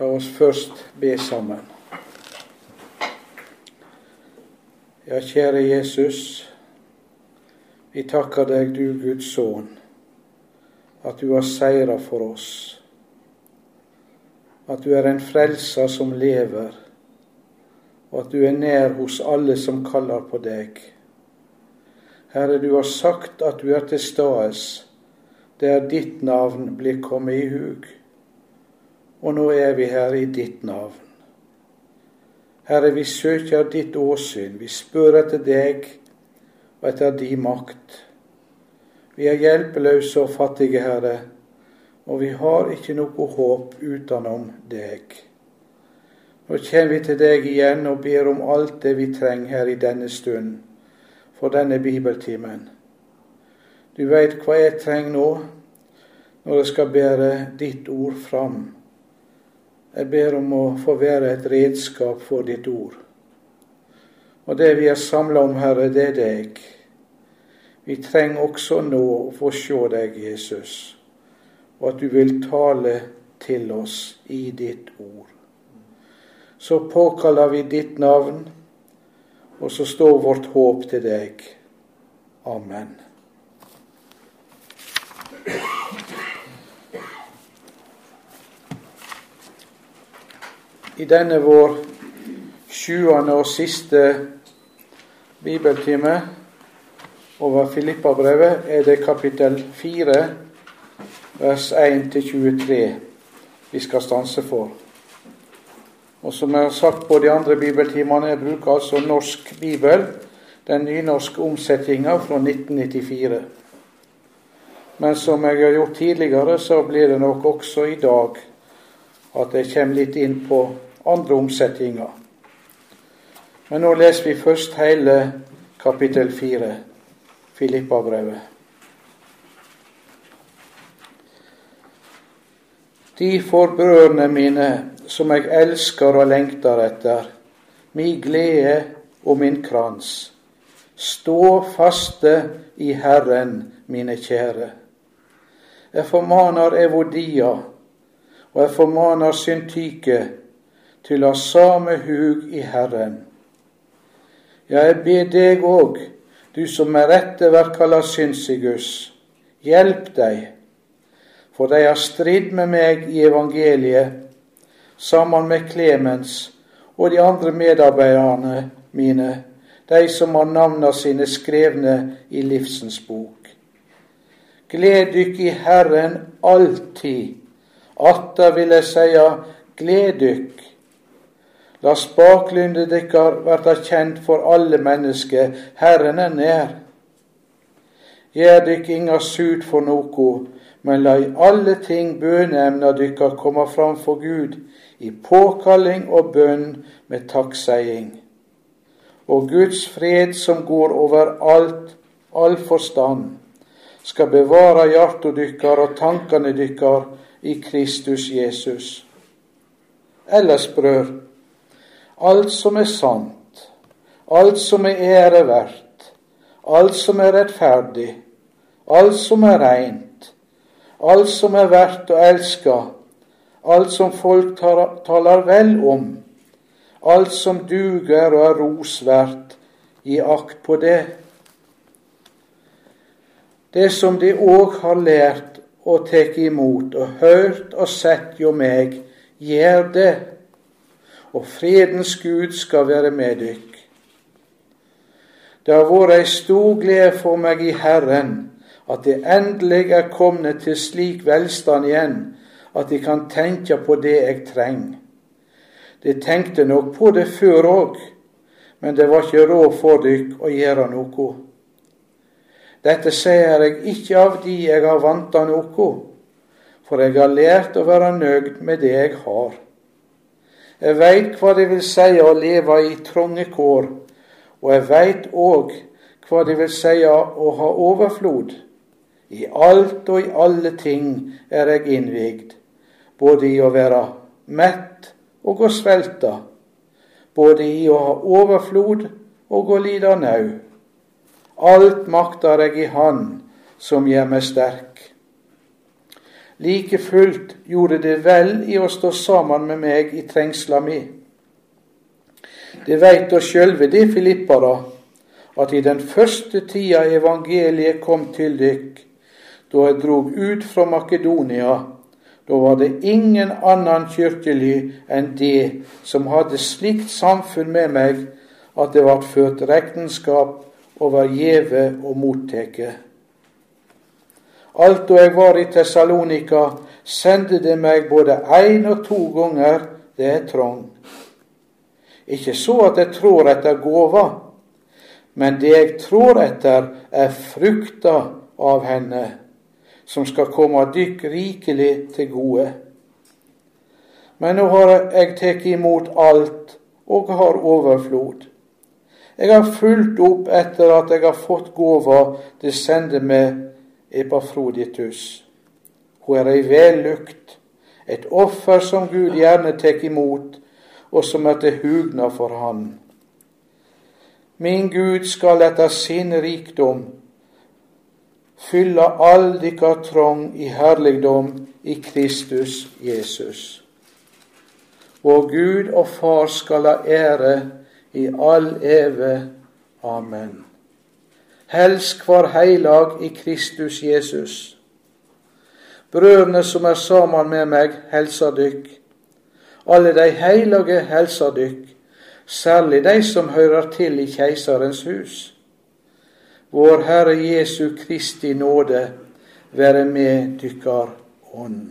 La oss først be sammen. Ja, kjære Jesus, vi takker deg, du Guds sønn, at du har seira for oss. At du er en frelser som lever, og at du er nær hos alle som kaller på deg. Herre, du har sagt at du er til stades der ditt navn blir kommet i hug og nå er vi her i ditt navn. Herre, vi søker ditt åsyn, vi spør etter deg og etter din makt. Vi er hjelpeløse og fattige, Herre, og vi har ikke noe håp utenom deg. Nå kommer vi til deg igjen og ber om alt det vi trenger her i denne stund, for denne bibeltimen. Du veit hva jeg trenger nå, når jeg skal bære ditt ord fram. Jeg ber om å få være et redskap for ditt ord. Og det vi er samla om, Herre, det er deg. Vi trenger også nå å få se deg, Jesus, og at du vil tale til oss i ditt ord. Så påkaller vi ditt navn, og så står vårt håp til deg. Amen. I denne vår sjuende og siste bibeltime over Filippabrevet er det kapittel 4, vers 1-23 vi skal stanse for. Og som jeg har sagt på de andre bibeltimene, jeg bruker altså norsk bibel, den nynorske omsetninga fra 1994. Men som jeg har gjort tidligere, så blir det nok også i dag at jeg kommer litt inn på andre omsetninger. Men nå leser vi først hele kapittel fire, Filippabrevet. De forbrødrene mine som jeg elsker og lengter etter, mi glede og min krans. Stå faste i Herren, mine kjære. Jeg formaner Evodia, og jeg formaner Syntyke, til å ha same hug i Herren. Ja, jeg ber deg òg, du som med rette vert kalla synsigus, hjelp deg, for de har stridd med meg i evangeliet, sammen med Klemens og de andre medarbeiderne mine, de som har navna sine skrevne i livsens bok. Gled dykk i Herren alltid. Atter vil jeg seia, gled dykk. La spaklyndet dykkar verta kjent for alle menneske, Herren er nær. Gjer dykk inga sut for noko, men la i alle ting bøneemna dykkar komme fram for Gud i påkalling og bønn med takkseiing. Og Guds fred som går over alt, all forstand, skal bevare hjarta dykkar og tankane dykkar i Kristus Jesus. Ellers, brør, alt som er sant, alt som er ære verdt, alt som er rettferdig, alt som er reint, alt som er verdt å elske, alt som folk taler vel om, alt som duger og er rosverdt, gi akt på det. Det som de òg har lært og tatt imot og hørt og sett jo meg, gjør det og fredens Gud skal være med dykk. Det har vært ei stor glede for meg i Herren at det endelig er kommet til slik velstand igjen at de kan tenke på det jeg trenger. De tenkte nok på det før òg, men det var ikke råd for dykk å gjøre noe. Dette sier jeg ikke av de jeg har vanta noe, for jeg har lært å være nøyd med det jeg har. Jeg veit hva det vil si å leve i trange kår, og jeg veit òg hva det vil si å ha overflod. I alt og i alle ting er jeg innvigd, både i å være mett og å svelte, både i å ha overflod og å lide nau. Alt makter jeg i Han som gjør meg sterk. Like fullt gjorde det vel i å stå sammen med meg i trengsla mi. Det veit da sjølve de filippara, at i den første tida evangeliet kom til dykk, da jeg drog ut fra Makedonia, da var det ingen annen kyrkjely enn det som hadde slikt samfunn med meg at det vart ført regnskap over gjeve og motteke. Alt då eg var i Tessalonika, sendte det meg både én og to ganger det er trong. Ikke så at jeg trår etter gåva, men det jeg trår etter, er frukta av henne, som skal komme dykk rikelig til gode. Men nå har jeg tatt imot alt og har overflod. Jeg har fulgt opp etter at jeg har fått gåva det sender med Epafroditus. Hun er ei vellukt, et offer som Gud gjerne tek imot, og som er til hugna for Han. Min Gud skal etter sin rikdom fylle all dykka trong i herligdom i Kristus Jesus. Vår Gud og Far skal ha ære i all eve. Amen. Helsk hver heilag i Kristus Jesus. Brødrene som er sammen med meg, helser dykk. Alle de heilage helser dykk, særlig de som hører til i Keisarens hus. Vår Herre Jesu Kristi nåde være med dykkar ånd.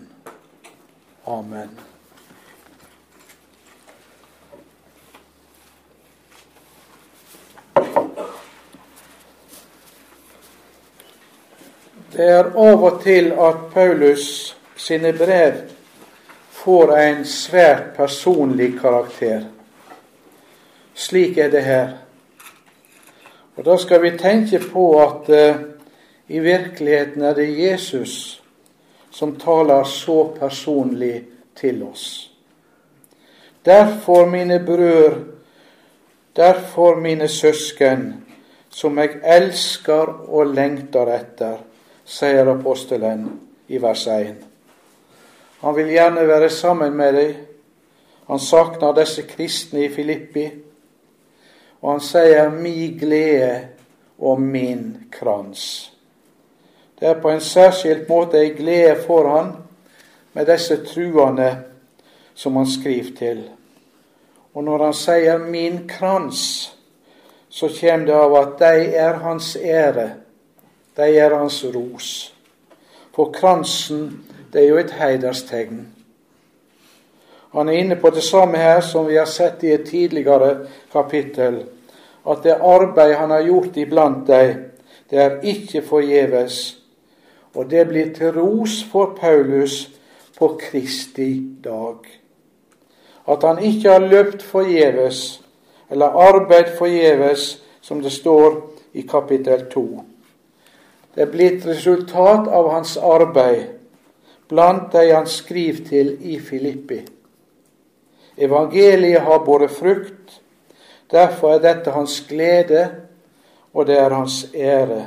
Amen. Det er av og til at Paulus sine brev får en svært personlig karakter. Slik er det her. Og Da skal vi tenke på at uh, i virkeligheten er det Jesus som taler så personlig til oss. Derfor, mine brødre, derfor, mine søsken, som jeg elsker og lengter etter, sier apostelen i vers 1. Han vil gjerne være sammen med deg. Han savner disse kristne i Filippi. Og han sier 'mi glede og min krans'. Det er på en særskilt måte ei glede for han med disse truende som han skriver til. Og når han sier 'min krans', så kommer det av at de er hans ære de er hans ros. For kransen, det er jo et heiderstegn. Han er inne på det samme her som vi har sett i et tidligere kapittel, at det arbeid han har gjort iblant deg, det er ikke forgjeves, og det blir til ros for Paulus på Kristi dag. At han ikke har løpt forgjeves, eller arbeid forgjeves, som det står i kapittel 2. Det er blitt resultat av hans arbeid blant de han skriver til i Filippi. Evangeliet har båret frukt. Derfor er dette hans glede, og det er hans ære.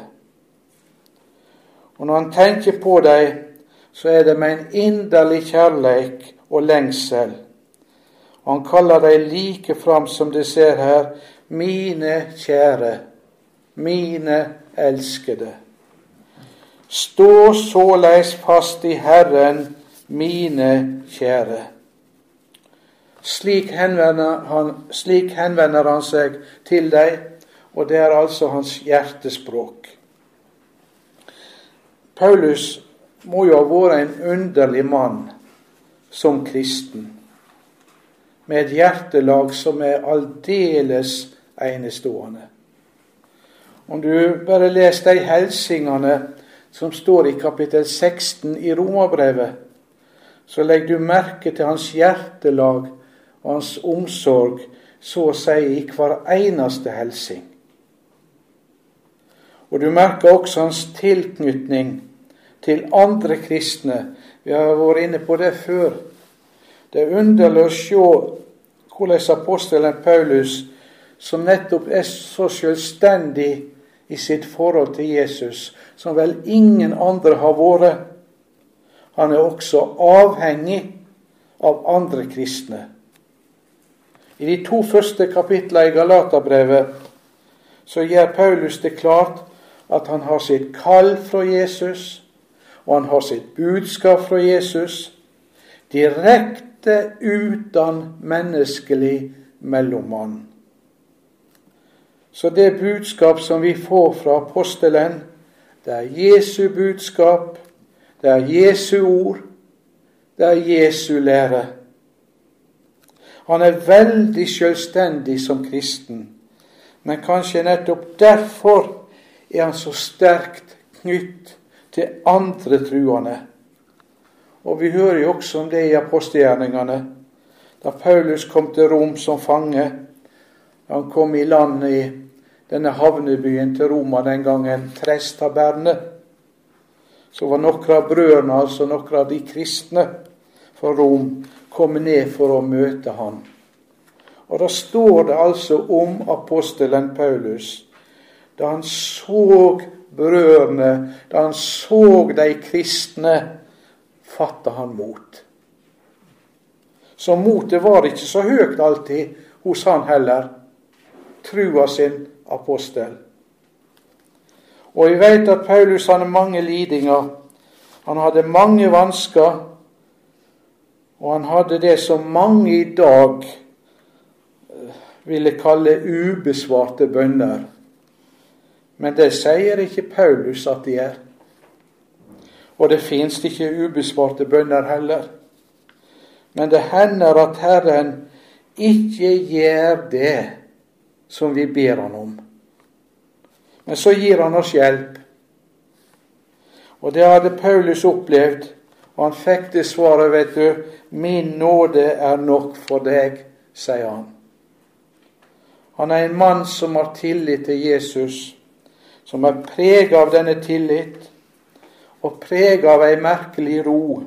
Og når han tenker på dem, så er det med en inderlig kjærleik og lengsel. Og han kaller dem like fram som de ser her, mine kjære, mine elskede. Stå såleis fast i Herren, mine kjære. Slik henvender, han, slik henvender han seg til deg, og det er altså hans hjertespråk. Paulus må jo ha vært en underlig mann som kristen, med et hjertelag som er aldeles enestående. Om du bare leser de helsingene som står i kapittel 16 i Romerbrevet, så legger du merke til hans hjertelag og hans omsorg, så å si i hver eneste helsing. Og du merker også hans tilknytning til andre kristne. Vi har vært inne på det før. Det er underlig å se hvordan apostelen Paulus, som nettopp er så selvstendig i sitt forhold til Jesus, som vel ingen andre har vært. han er også avhengig av andre kristne. I de to første kapitlene i Galaterbrevet så gjør Paulus det klart at han har sitt kall fra Jesus, og han har sitt budskap fra Jesus, direkte uten menneskelig mellommann. Så det budskap som vi får fra apostelen, det er Jesu budskap, det er Jesu ord, det er Jesu lære. Han er veldig selvstendig som kristen, men kanskje nettopp derfor er han så sterkt knytt til andre truende. Og vi hører jo også om det i apostelgjerningene. Da Paulus kom til Rom som fange, han kom i land i denne havnebyen til Roma den gangen, Trestabernet. så var noen av brødrene, altså noen av de kristne fra Rom, kommet ned for å møte han. Og Da står det altså om apostelen Paulus da han så brødrene, da han så de kristne, fatta han mot. Så motet var ikke så høyt alltid hos han heller, trua sin apostel. Og vi vet at Paulus hadde mange lidinger. Han hadde mange vansker, og han hadde det som mange i dag eh, ville kalle ubesvarte bønner. Men det sier ikke Paulus at de er. Og det fins ikke ubesvarte bønner heller. Men det hender at Herren ikke gjør det som vi ber Han om. Men så gir Han oss hjelp. Og det hadde Paulus opplevd, og han fikk det svaret, vet du, 'Min nåde er nok for deg', sier han. Han er en mann som har tillit til Jesus som er preget av denne tillit, og preget av ei merkelig ro,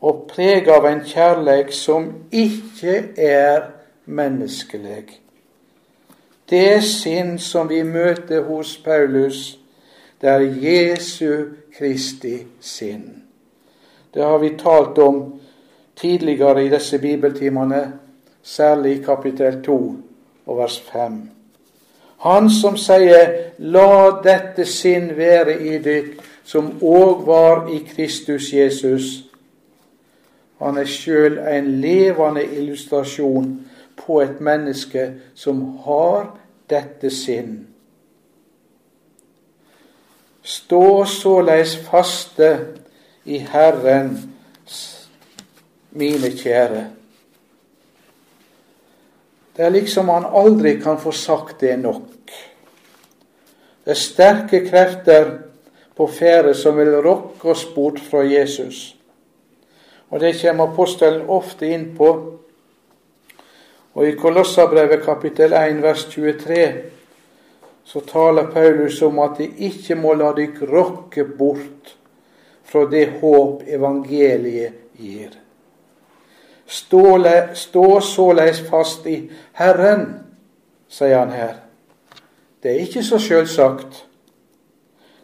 og preget av en kjærleik som ikke er menneskelig. Det sinn som vi møter hos Paulus, det er Jesu Kristi sinn. Det har vi talt om tidligere i disse bibeltimene, særlig i kapittel 2 og vers 5. Han som sier 'La dette sinn være i dykk, som òg var i Kristus Jesus'. Han er sjøl en levende illustrasjon på et menneske som har dette sinn. Stå såleis faste i Herren, mine kjære. Det er liksom han aldri kan få sagt det nok. Det er sterke krefter på ferde som vil rokke oss bort fra Jesus. Og det kommer apostelen ofte inn på. Og i Kolossabrevet kapittel 1 vers 23 så taler Paulus om at de ikke må la dykk rokke bort fra det håp evangeliet gir. Stå, såleis fast i Herren, sier han her. Det er ikke så sjølsagt.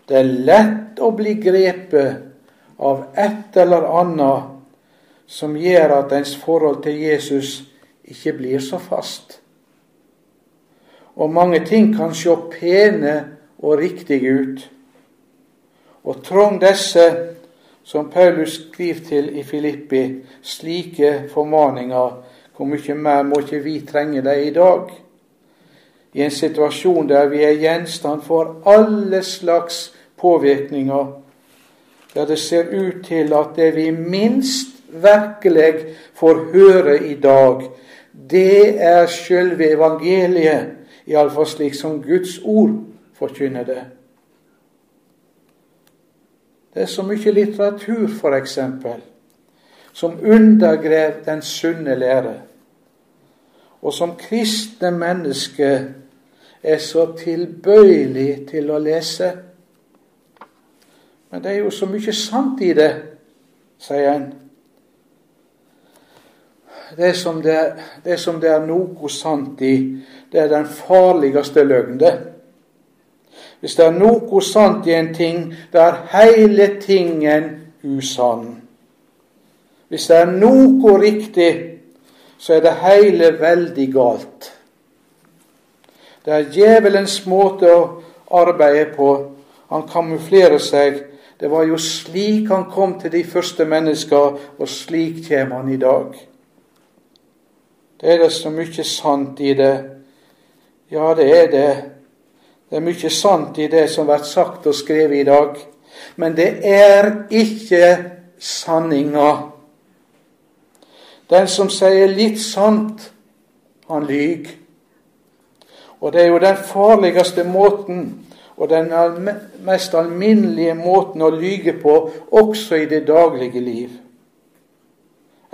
Det er lett å bli grepet av et eller annet som gjør at ens forhold til Jesus ikke blir så fast. Og mange ting kan se pene og riktige ut. Og trong disse som Paulus skriver til i Filippi, slike formaninger, hvor mye mer må ikke vi trenge dem i dag? I en situasjon der vi er gjenstand for alle slags påvirkninger, der det ser ut til at det vi minst virkelig får høre i dag, det er sjølve evangeliet, iallfall slik som Guds ord forkynner det. Det er så mye litteratur, f.eks., som undergrev den sunne lære, og som kristne mennesker er så tilbøyelig til å lese. Men det er jo så mye sant i det, sier en. Det som det, det som det er noe sant i, det er den farligste løgn, det. Hvis det er noe sant i en ting, da er hele tingen usann. Hvis det er noe riktig, så er det hele veldig galt. Det er djevelens måte å arbeide på. Han kamuflerer seg. Det var jo slik han kom til de første mennesker, og slik kommer han i dag. Det er det så mye sant i det. Ja, det er det. Det er mye sant i det som blir sagt og skrevet i dag. Men det er ikke sanninga. Den som sier litt sant, han lyver. Og det er jo den farligste måten og den mest alminnelige måten å lyge på, også i det daglige liv.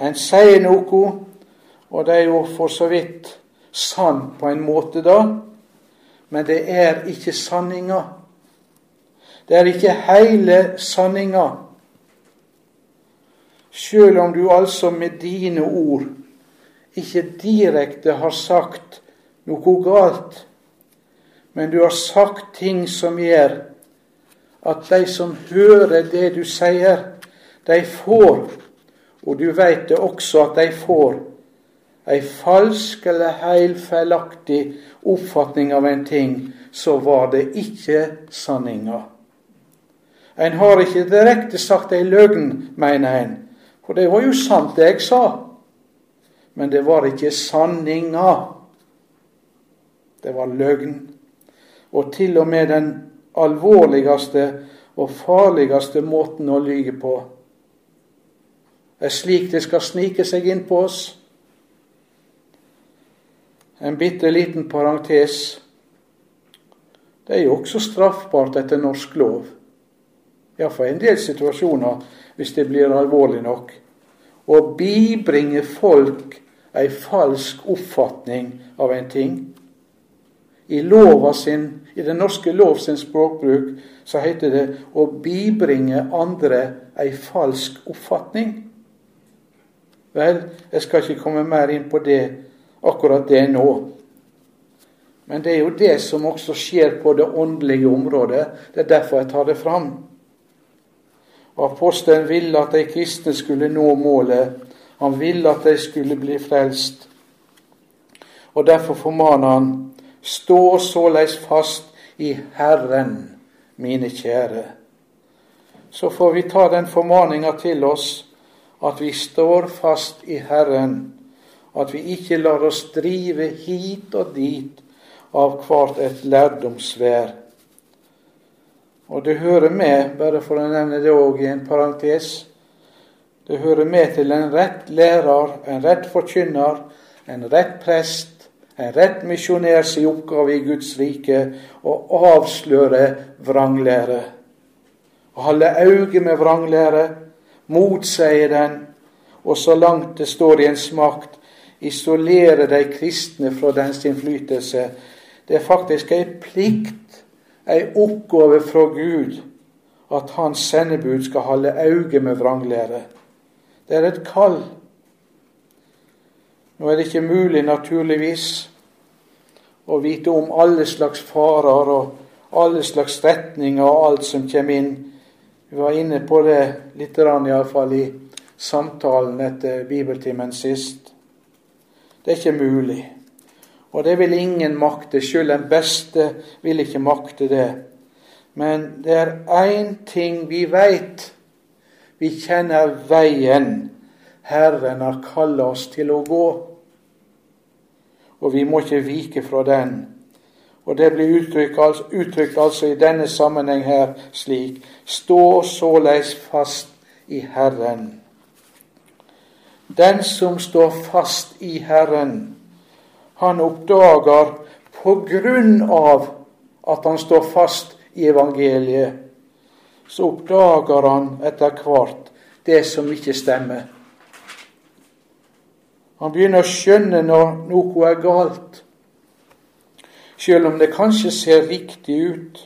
En sier noe, og det er jo for så vidt sant på en måte, da, men det er ikke sanninga. Det er ikke hele sanninga. Sjøl om du altså med dine ord ikke direkte har sagt noe galt, men du har sagt ting som gjør at de som hører det du sier, de får, og du veit det også at de får, ei falsk eller heil feilaktig oppfatning av en ting, så var det ikke sanninga. En har ikke direkte sagt ei løgn, mener en, for det var jo sant det jeg sa. Men det var ikke sanninga. Det var løgn. Og til og med den alvorligste og farligste måten å lyge på er slik det skal snike seg inn på oss. En bitte liten parentes. Det er jo også straffbart etter norsk lov. Iallfall i en del situasjoner, hvis det blir alvorlig nok. Å bibringe folk ei falsk oppfatning av en ting. I, sin, I den norske lov sin språkbruk så heter det å bibringe andre ei falsk oppfatning. Vel, jeg skal ikke komme mer inn på det akkurat det nå. Men det er jo det som også skjer på det åndelige området. Det er derfor jeg tar det fram. Apostelen ville at de kristne skulle nå målet. Han ville at de skulle bli frelst. Og Derfor formaner han stå såleis fast i Herren, mine kjære. Så får vi ta den formaninga til oss at vi står fast i Herren at vi ikke lar oss drive hit og dit av hvert et lærdomsvær. Og det hører med, bare for å nevne det òg i en parentes, det hører med til en rett lærer, en rett forkynner, en rett prest, en rett misjonærs oppgave i Guds rike å avsløre vranglære. Å holde øye med vranglære, motseie den, og så langt det står i ens makt, isolere de kristne fra dens innflytelse. Det er faktisk ei plikt, ei oppgave fra Gud, at hans sendebud skal holde øye med vranglære. Det er et kall. Nå er det ikke mulig, naturligvis, å vite om alle slags farer og alle slags retninger og alt som kommer inn. Vi var inne på det litt, iallfall i samtalen etter bibeltimen sist. Det er ikke mulig. Og det vil ingen makte. Selv den beste vil ikke makte det. Men det er én ting vi veit. Vi kjenner veien Herren har kalt oss til å gå. Og vi må ikke vike fra den. Og det blir uttrykt, altså, uttrykt altså i denne sammenheng her slik Stå såleis fast i Herren. Den som står fast i Herren, han oppdager på grunn av at han står fast i evangeliet, så oppdager han etter hvert det som ikke stemmer. Han begynner å skjønne når noe er galt, selv om det kanskje ser riktig ut.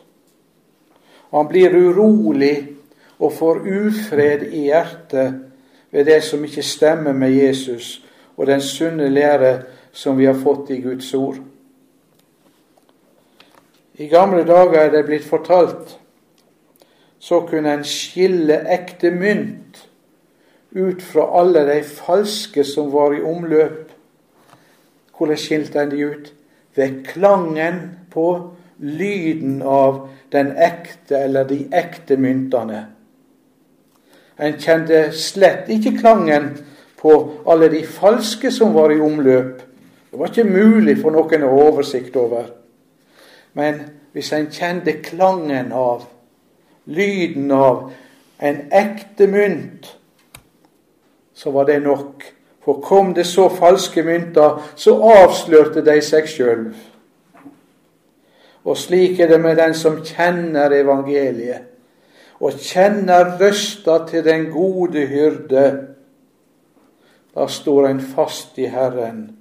Han blir urolig og får ufred i hjertet ved det som ikke stemmer med Jesus og den sunne lære som vi har fått i Guds ord. I gamle dager er det blitt fortalt så kunne en skille ekte mynt ut fra alle de falske som var i omløp. Hvordan skilte en de ut? Ved klangen på lyden av den ekte eller de ekte myntene. En kjente slett ikke klangen på alle de falske som var i omløp. Det var ikke mulig for noen å ha oversikt over. Men hvis en kjente klangen av, lyden av, en ekte mynt, så var det nok. For kom det så falske mynter, så avslørte de seg sjøl. Og slik er det med den som kjenner evangeliet, og kjenner røsta til den gode hyrde. Da står en fast i Herren,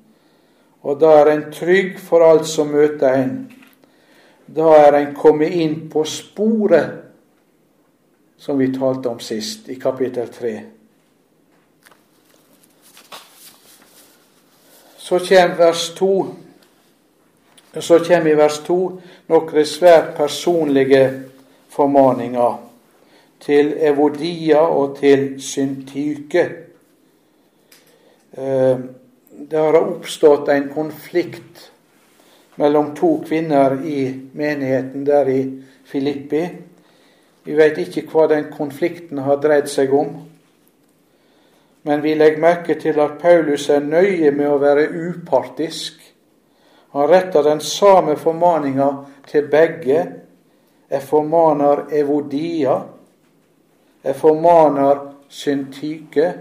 og da er en trygg for alt som møter en. Da er en kommet inn på sporet som vi talte om sist, i kapittel 3. Så kommer vers 2. Så kommer i vers 2 noen svært personlige formaninger til Evodia og til Syntyke. Eh, det har oppstått en konflikt mellom to kvinner i menigheten der i Filippi. Vi vet ikke hva den konflikten har dreid seg om. Men vi legger merke til at Paulus er nøye med å være upartisk. Han retter den samme formaninga til begge. Jeg formaner Evodia. Jeg formaner Syntyke.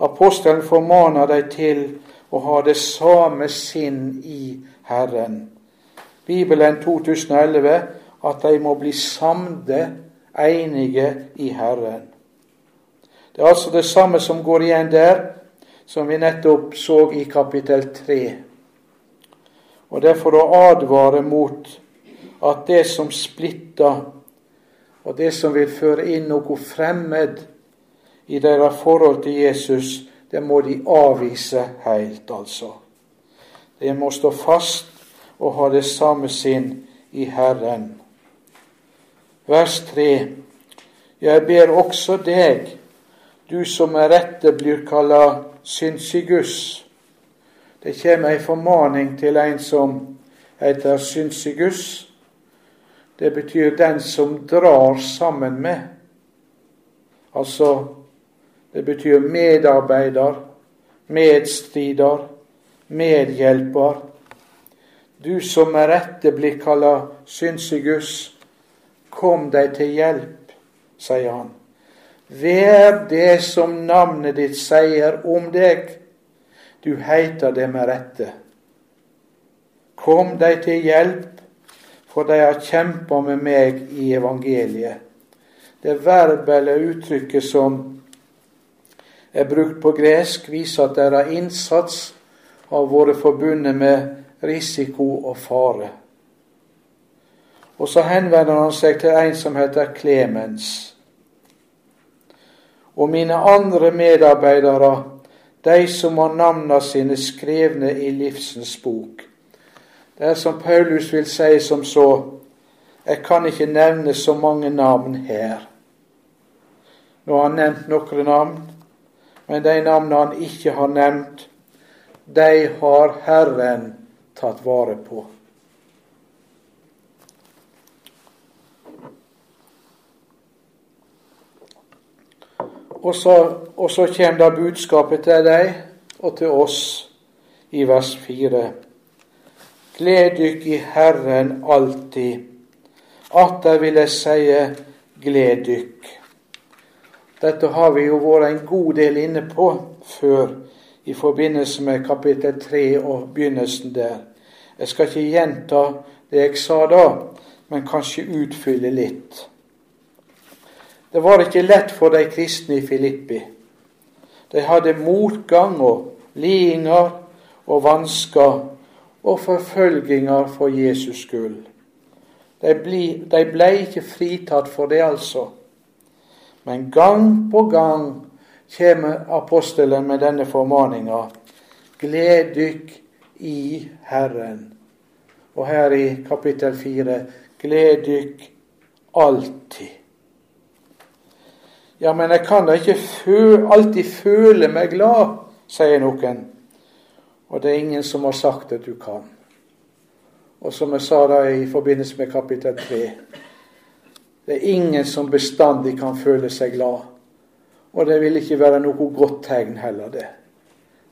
Apostelen formaner dem til å ha det samme sinn i Herren. Bibelen 2011 at de må bli samde, enige i Herren. Det er altså det samme som går igjen der, som vi nettopp så i kapittel 3. Og det er for å advare mot at det som splitter, og det som vil føre inn noe fremmed i deres forhold til Jesus, det må de avvise helt, altså. De må stå fast og ha det samme sinn i Herren. Vers 3. Jeg ber også deg, du som med rette blir kalla Synsigus. Det kommer ei formaning til en som heter Synsigus. Det betyr den som drar sammen med. Altså, det betyr medarbeider, medstrider, medhjelper. Du som med rette blir kalla Synsigus Kom deg til hjelp, sier han. Vær det som navnet ditt sier om deg. Du heiter det med rette. Kom deg til hjelp, for de har kjempa med meg i evangeliet. Det verbelle uttrykket som er brukt på gresk, viser at deres innsats har vært forbundet med risiko og fare. Og så henvender han seg til en som heter Klemens. Og mine andre medarbeidere, de som har navnene sine skrevne i livsens bok. Det er som Paulus vil si som så Jeg kan ikke nevne så mange navn her. Nå har han nevnt noen navn, men de navnene han ikke har nevnt, de har Herren tatt vare på. Og så, og så kommer da budskapet til deg og til oss i vers 4. Gled dykk i Herren alltid. Atter vil jeg seie, gled dykk. Dette har vi jo vært en god del inne på før i forbindelse med kapittel 3 og begynnelsen der. Jeg skal ikke gjenta det jeg sa da, men kanskje utfylle litt. Det var ikke lett for de kristne i Filippi. De hadde motgang og lidinger og vansker og forfølginger for Jesus skyld. De, de ble ikke fritatt for det, altså. Men gang på gang kommer apostelen med denne formaninga. Gled dykk i Herren. Og her i kapittel fire gled dykk alltid. Ja, men jeg kan da ikke alltid føle meg glad, sier noen. Og det er ingen som har sagt at du kan. Og som jeg sa da i forbindelse med kapittel 3 Det er ingen som bestandig kan føle seg glad. Og det vil ikke være noe godt tegn heller, det.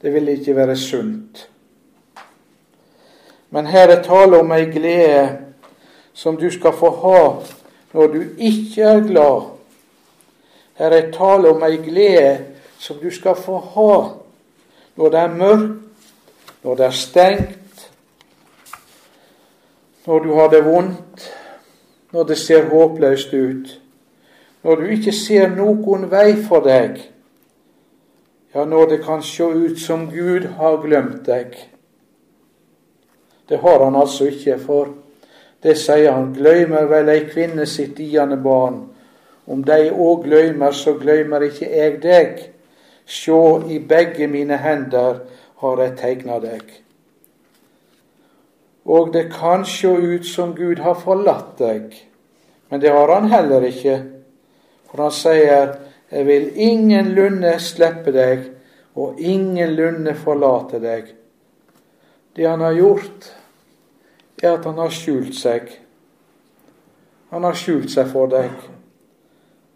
Det vil ikke være sunt. Men her er tale om ei glede som du skal få ha når du ikke er glad. Her er tale om ei glede som du skal få ha når det er mørkt, når det er stengt, når du har det vondt, når det ser håpløst ut, når du ikke ser noen vei for deg, ja, når det kan se ut som Gud har glemt deg. Det har han altså ikke, for det sier han, gløymer vel ei kvinne sitt diende barn. Om de òg gløymer, så gløymer ikke jeg deg. Sjå, i begge mine hender har jeg tegna deg. Og det kan se ut som Gud har forlatt deg, men det har han heller ikke. For han sier, jeg vil ingenlunde slippe deg, og ingenlunde forlate deg. Det han har gjort, er at han har skjult seg. Han har skjult seg for deg.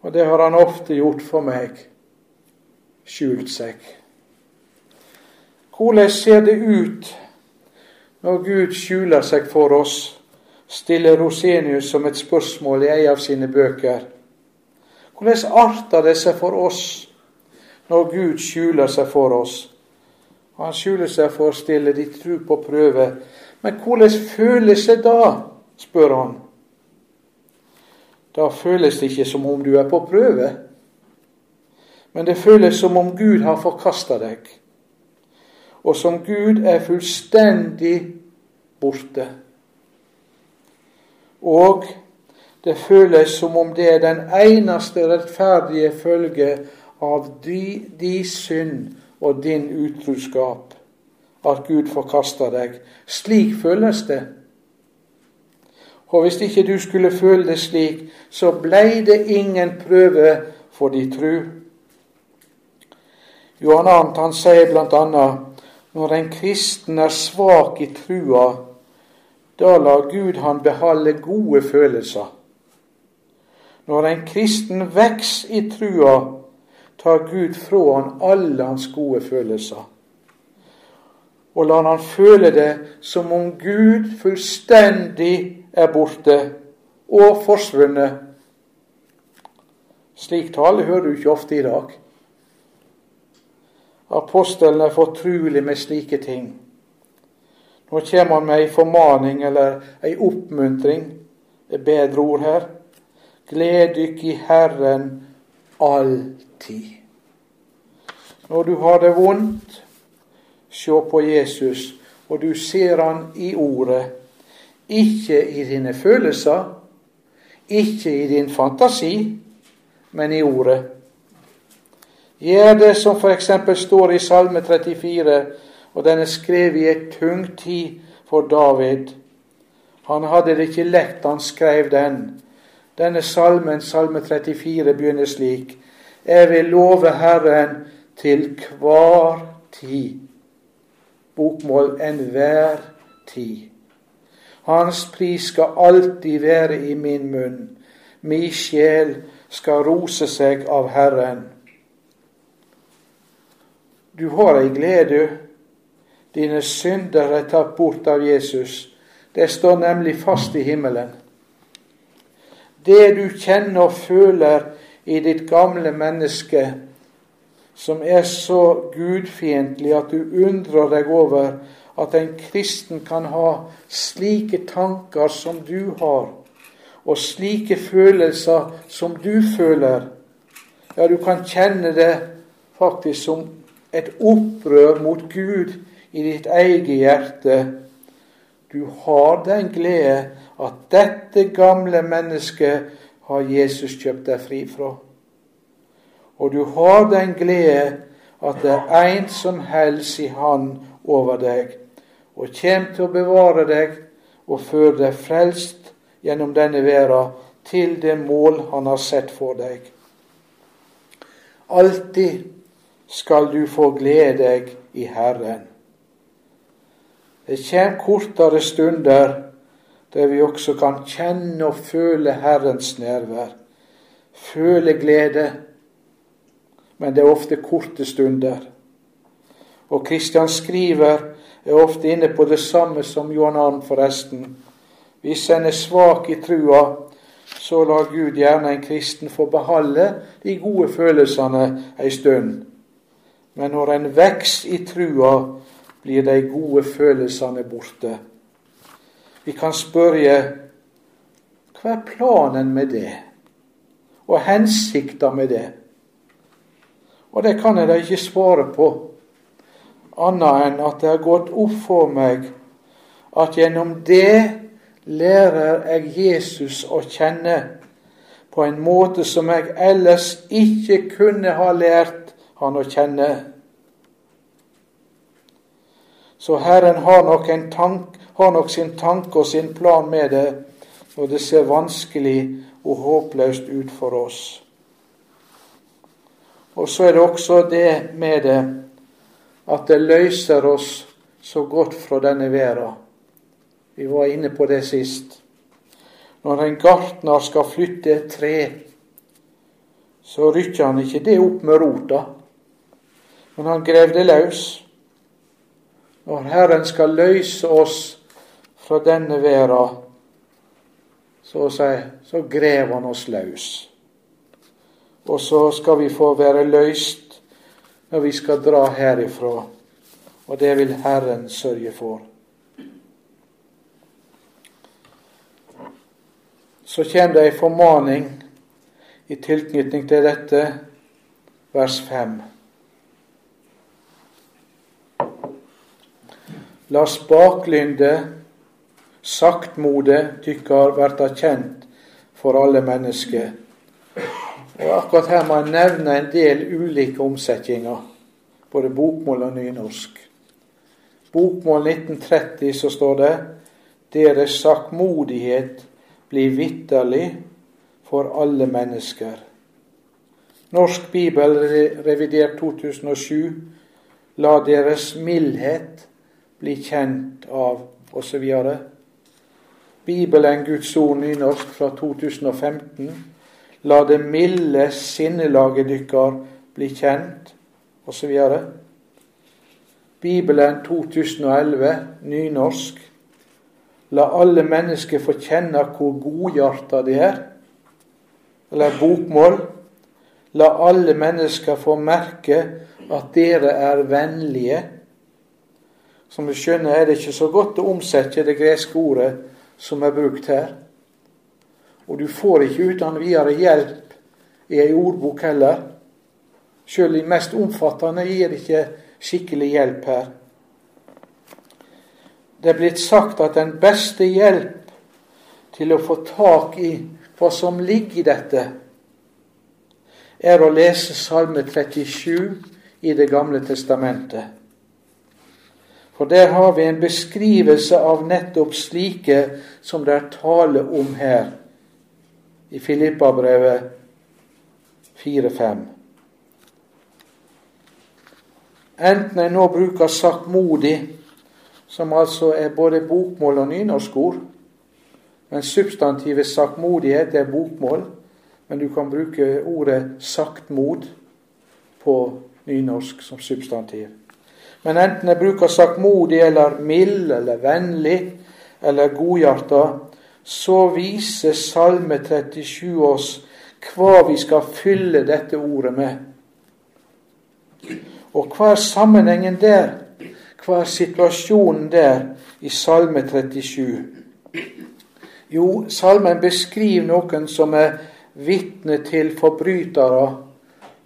Og det har han ofte gjort for meg. Skjult seg. Hvordan ser det ut når Gud skjuler seg for oss? stiller Rosenius som et spørsmål i ei av sine bøker. Hvordan arter det seg for oss når Gud skjuler seg for oss? Han skjuler seg for å stille ditt tru på prøve. Men hvordan føles det da? spør han. Da føles det ikke som om du er på prøve, men det føles som om Gud har forkasta deg, og som Gud er fullstendig borte. Og det føles som om det er den eneste rettferdige følge av de, di synd og din utroskap at Gud forkaster deg. Slik føles det. Og hvis ikke du skulle føle det slik, så blei det ingen prøve for din tru. Johan Arnt han sier bl.a.: Når en kristen er svak i trua, da lar Gud han beholde gode følelser. Når en kristen veks i trua, tar Gud fra han alle hans gode følelser. Og lar han føle det som om Gud fullstendig er borte og forsvunnet. Slik tale hører du ikke ofte i dag. Apostelen er fortrulig med slike ting. Nå kommer han med ei formaning eller ei oppmuntring. Det er bedre ord her. Gled dykk i Herren alltid. Når du har det vondt, se på Jesus, og du ser han i ordet. Ikke i dine følelser, ikke i din fantasi, men i ordet. Gjør det som f.eks. står i Salme 34, og den er skrevet i et tung tid for David. Han hadde det ikke lett, han skrev den. Denne salmen, salme 34, begynner slik. Jeg vil love Herren til hver tid. Bokmål enhver tid. Hans pris skal alltid være i min munn. Mi sjel skal rose seg av Herren. Du har ei glede. Dine synder er tatt bort av Jesus. Det står nemlig fast i himmelen. Det du kjenner og føler i ditt gamle menneske, som er så gudfiendtlig at du undrer deg over at en kristen kan ha slike tanker som du har, og slike følelser som du føler. Ja, du kan kjenne det faktisk som et opprør mot Gud i ditt eget hjerte. Du har den glede at dette gamle mennesket har Jesus kjøpt deg fri fra. Og du har den glede at det er en som helst i Han over deg, og kommer til å bevare deg og føre deg frelst gjennom denne verden til det mål han har sett for deg. Alltid skal du få glede deg i Herren. Det kommer kortere stunder der vi også kan kjenne og føle Herrens nærvær. Føle glede. Men det er ofte korte stunder. Og Kristian skriver er ofte inne på det samme som Johan Arn, forresten. Hvis en er svak i trua, så lar Gud gjerne en kristen få beholde de gode følelsene ei stund. Men når en vokser i trua, blir de gode følelsene borte. Vi kan spørre hva er planen med det, og hensikta med det? Og det kan jeg da ikke svare på, annet enn at det har gått opp for meg at gjennom det lærer jeg Jesus å kjenne på en måte som jeg ellers ikke kunne ha lært han å kjenne. Så Herren har nok, tank, har nok sin tanke og sin plan med det når det ser vanskelig og håpløst ut for oss. Og så er det også det med det at det løser oss så godt fra denne verden. Vi var inne på det sist. Når en gartner skal flytte et tre, så rykker han ikke det opp med rota, men han grev det løs. Når Herren skal løse oss fra denne verden, så, så grev han oss løs. Og så skal vi få være løst når vi skal dra herifra. Og det vil Herren sørge for. så kommer det en formaning i tilknytning til dette, vers 5. La spaklynde, saktmode tykkar verta kjent for alle mennesker. Og Akkurat her må jeg nevne en del ulike omsetninger, både bokmål og nynorsk. Bokmål 1930 så står det deres saktmodighet blir vitterlig for alle mennesker. Norsk bibel revidert 2007 La deres mildhet bli kjent av osv. Bibelen Guds ord nynorsk fra 2015 La det milde sinnelaget dykkar bli kjent osv. Bibelen 2011 nynorsk La alle mennesker få kjenne hvor godhjarta de er. Eller bokmål. La alle mennesker få merke at dere er vennlige. Som du skjønner, er det ikke så godt å omsette det greske ordet som er brukt her. Og du får ikke uten videre hjelp i ei ordbok heller. Sjøl de mest omfattende gir ikke skikkelig hjelp her det er blitt sagt at den beste hjelp til å få tak i hva som ligger i dette, er å lese Salme 37 i Det gamle testamentet. For der har vi en beskrivelse av nettopp slike som det er tale om her i Filippabrevet 4-5. Enten en nå bruker saktmodig som altså er både bokmål og nynorskord. Men substantivet saktmodighet er bokmål, men du kan bruke ordet saktmod på nynorsk som substantiv. Men enten jeg bruker saktmodig eller mild eller vennlig eller godhjerta, så viser Salme 37 oss hva vi skal fylle dette ordet med. Og hva er sammenhengen der? Hva er situasjonen der i Salme 37? Jo, salmen beskriver noen som er vitne til forbrytere,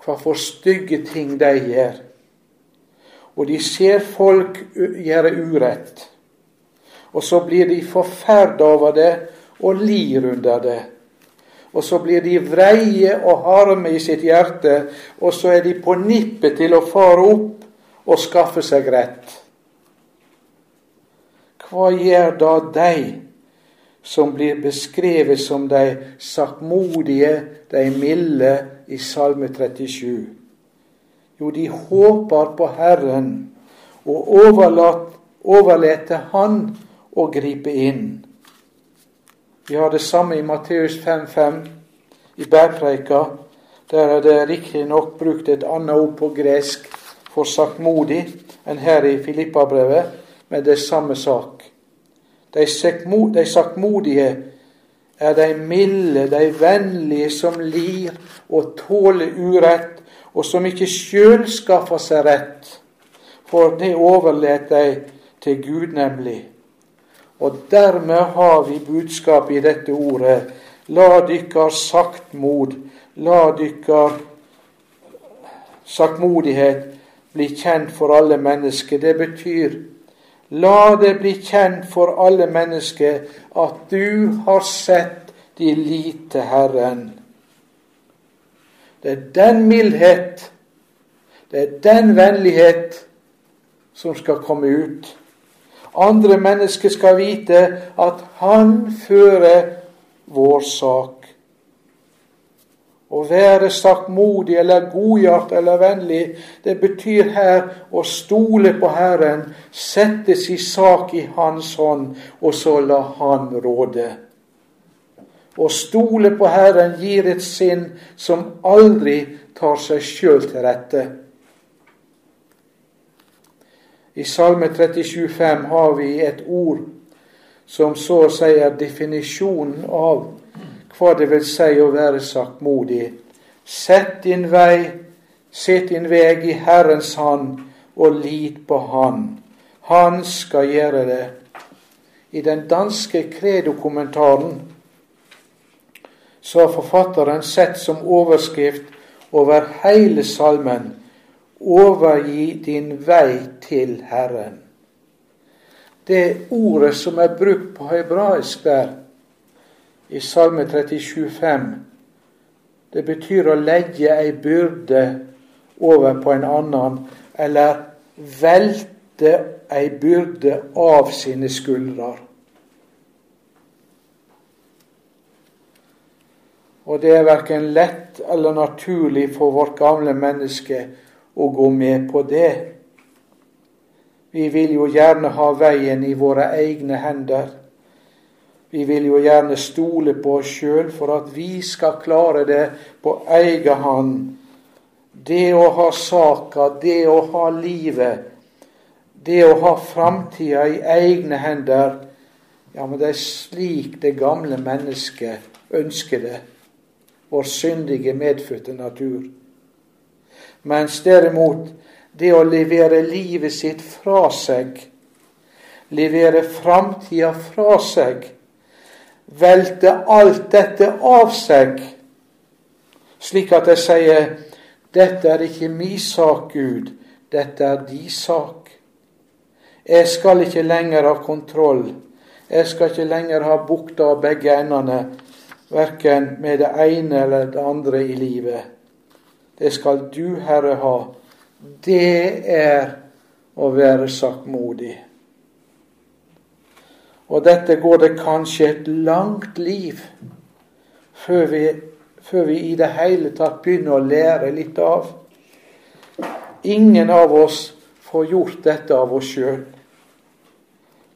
hva for stygge ting de gjør. Og de ser folk gjøre urett. Og så blir de forferda over det og lir under det. Og så blir de vreie og harme i sitt hjerte, og så er de på nippet til å fare opp og skaffe seg rett hva gjør da de som blir beskrevet som de saktmodige, de milde, i Salme 37? Jo, de håper på Herren og overlater Han å gripe inn. Vi har det samme i Matteus 5,5, i bergpreika. Der er det riktignok brukt et annet ord på gresk for saktmodig enn her i Filippabrevet, men det er samme sak. De saktmodige er de milde, de vennlige, som lir og tåler urett, og som ikke sjøl skaffer seg rett, for det overlater de til Gud, nemlig. Og dermed har vi budskapet i dette ordet. La dykkar saktmod, la dykkar saktmodighet bli kjent for alle mennesker. Det betyr la det bli kjent for alle mennesker at du har sett de lite Herren. Det er den mildhet, det er den vennlighet som skal komme ut. Andre mennesker skal vite at Han fører vår sak. Å være saktmodig eller godhjert eller vennlig, det betyr her å stole på Herren, sette sin sak i Hans hånd, og så la Han råde. Å stole på Herren gir et sinn som aldri tar seg sjøl til rette. I Salme 37,5 har vi et ord som så å si er definisjonen av hva det vil si å være saktmodig. Sett din vei, sett din vei i Herrens hand, og lit på Han. Han skal gjøre det. I den danske kredokommentaren så har forfatteren sett som overskrift over hele salmen overgi din vei til Herren. Det ordet som er brukt på hebraisk der, i Salme 37,5, det betyr å legge ei byrde over på en annen, eller velte ei byrde av sine skuldrer. Og det er verken lett eller naturlig for vårt gamle menneske å gå med på det. Vi vil jo gjerne ha veien i våre egne hender. Vi vil jo gjerne stole på oss sjøl for at vi skal klare det på egen hånd. Det å ha saka, det å ha livet, det å ha framtida i egne hender, ja, men det er slik det gamle mennesket ønsker det. Vår syndige, medfødte natur. Mens derimot det å levere livet sitt fra seg, levere framtida fra seg, velte alt dette av seg, slik at jeg sier dette er ikke mi sak, Gud, dette er di sak. Jeg skal ikke lenger ha kontroll. Jeg skal ikke lenger ha bukta av begge endene, verken med det ene eller det andre i livet. Det skal du, Herre, ha. Det er å være saktmodig. Og dette går det kanskje et langt liv før vi, før vi i det hele tatt begynner å lære litt av. Ingen av oss får gjort dette av oss sjøl.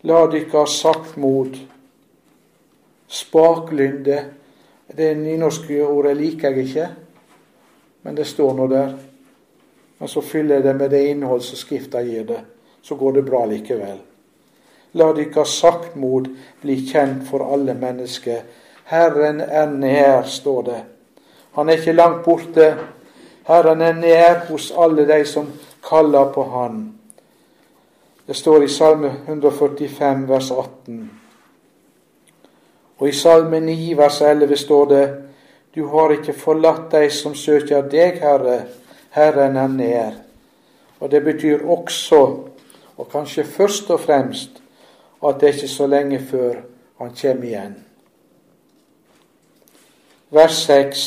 La dere ha saktmod, spaklynde Det nynorske ordet liker jeg ikke men det står nå der. Men så fyller jeg det med det innhold som Skrifta gir det. Så går det bra likevel. La deres saktmod bli kjent for alle mennesker. Herren er nær, står det. Han er ikke langt borte. Herren er nær hos alle de som kaller på Han. Det står i Salme 145, vers 18. Og i Salme 9, vers 11 står det du har ikke forlatt deg som søker deg, Herre. Herren er nær. Og det betyr også, og kanskje først og fremst, at det er ikke så lenge før han kommer igjen. Vers 6.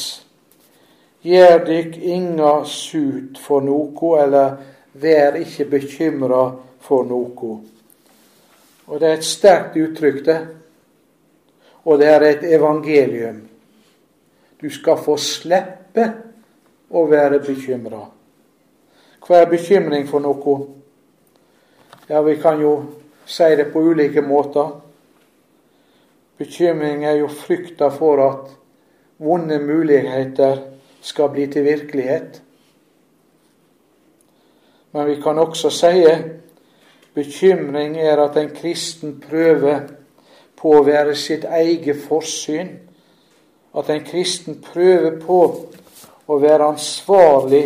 Gjer dykk inga sut for noko, eller vær ikke bekymra for noko. Og det er et sterkt uttrykk, det. Og det er et evangelium. Du skal få slippe å være bekymra. Hva er bekymring for noe? Ja, vi kan jo si det på ulike måter. Bekymring er jo frykta for at vonde muligheter skal bli til virkelighet. Men vi kan også si bekymring er at en kristen prøver på å være sitt eget forsyn. At en kristen prøver på å være ansvarlig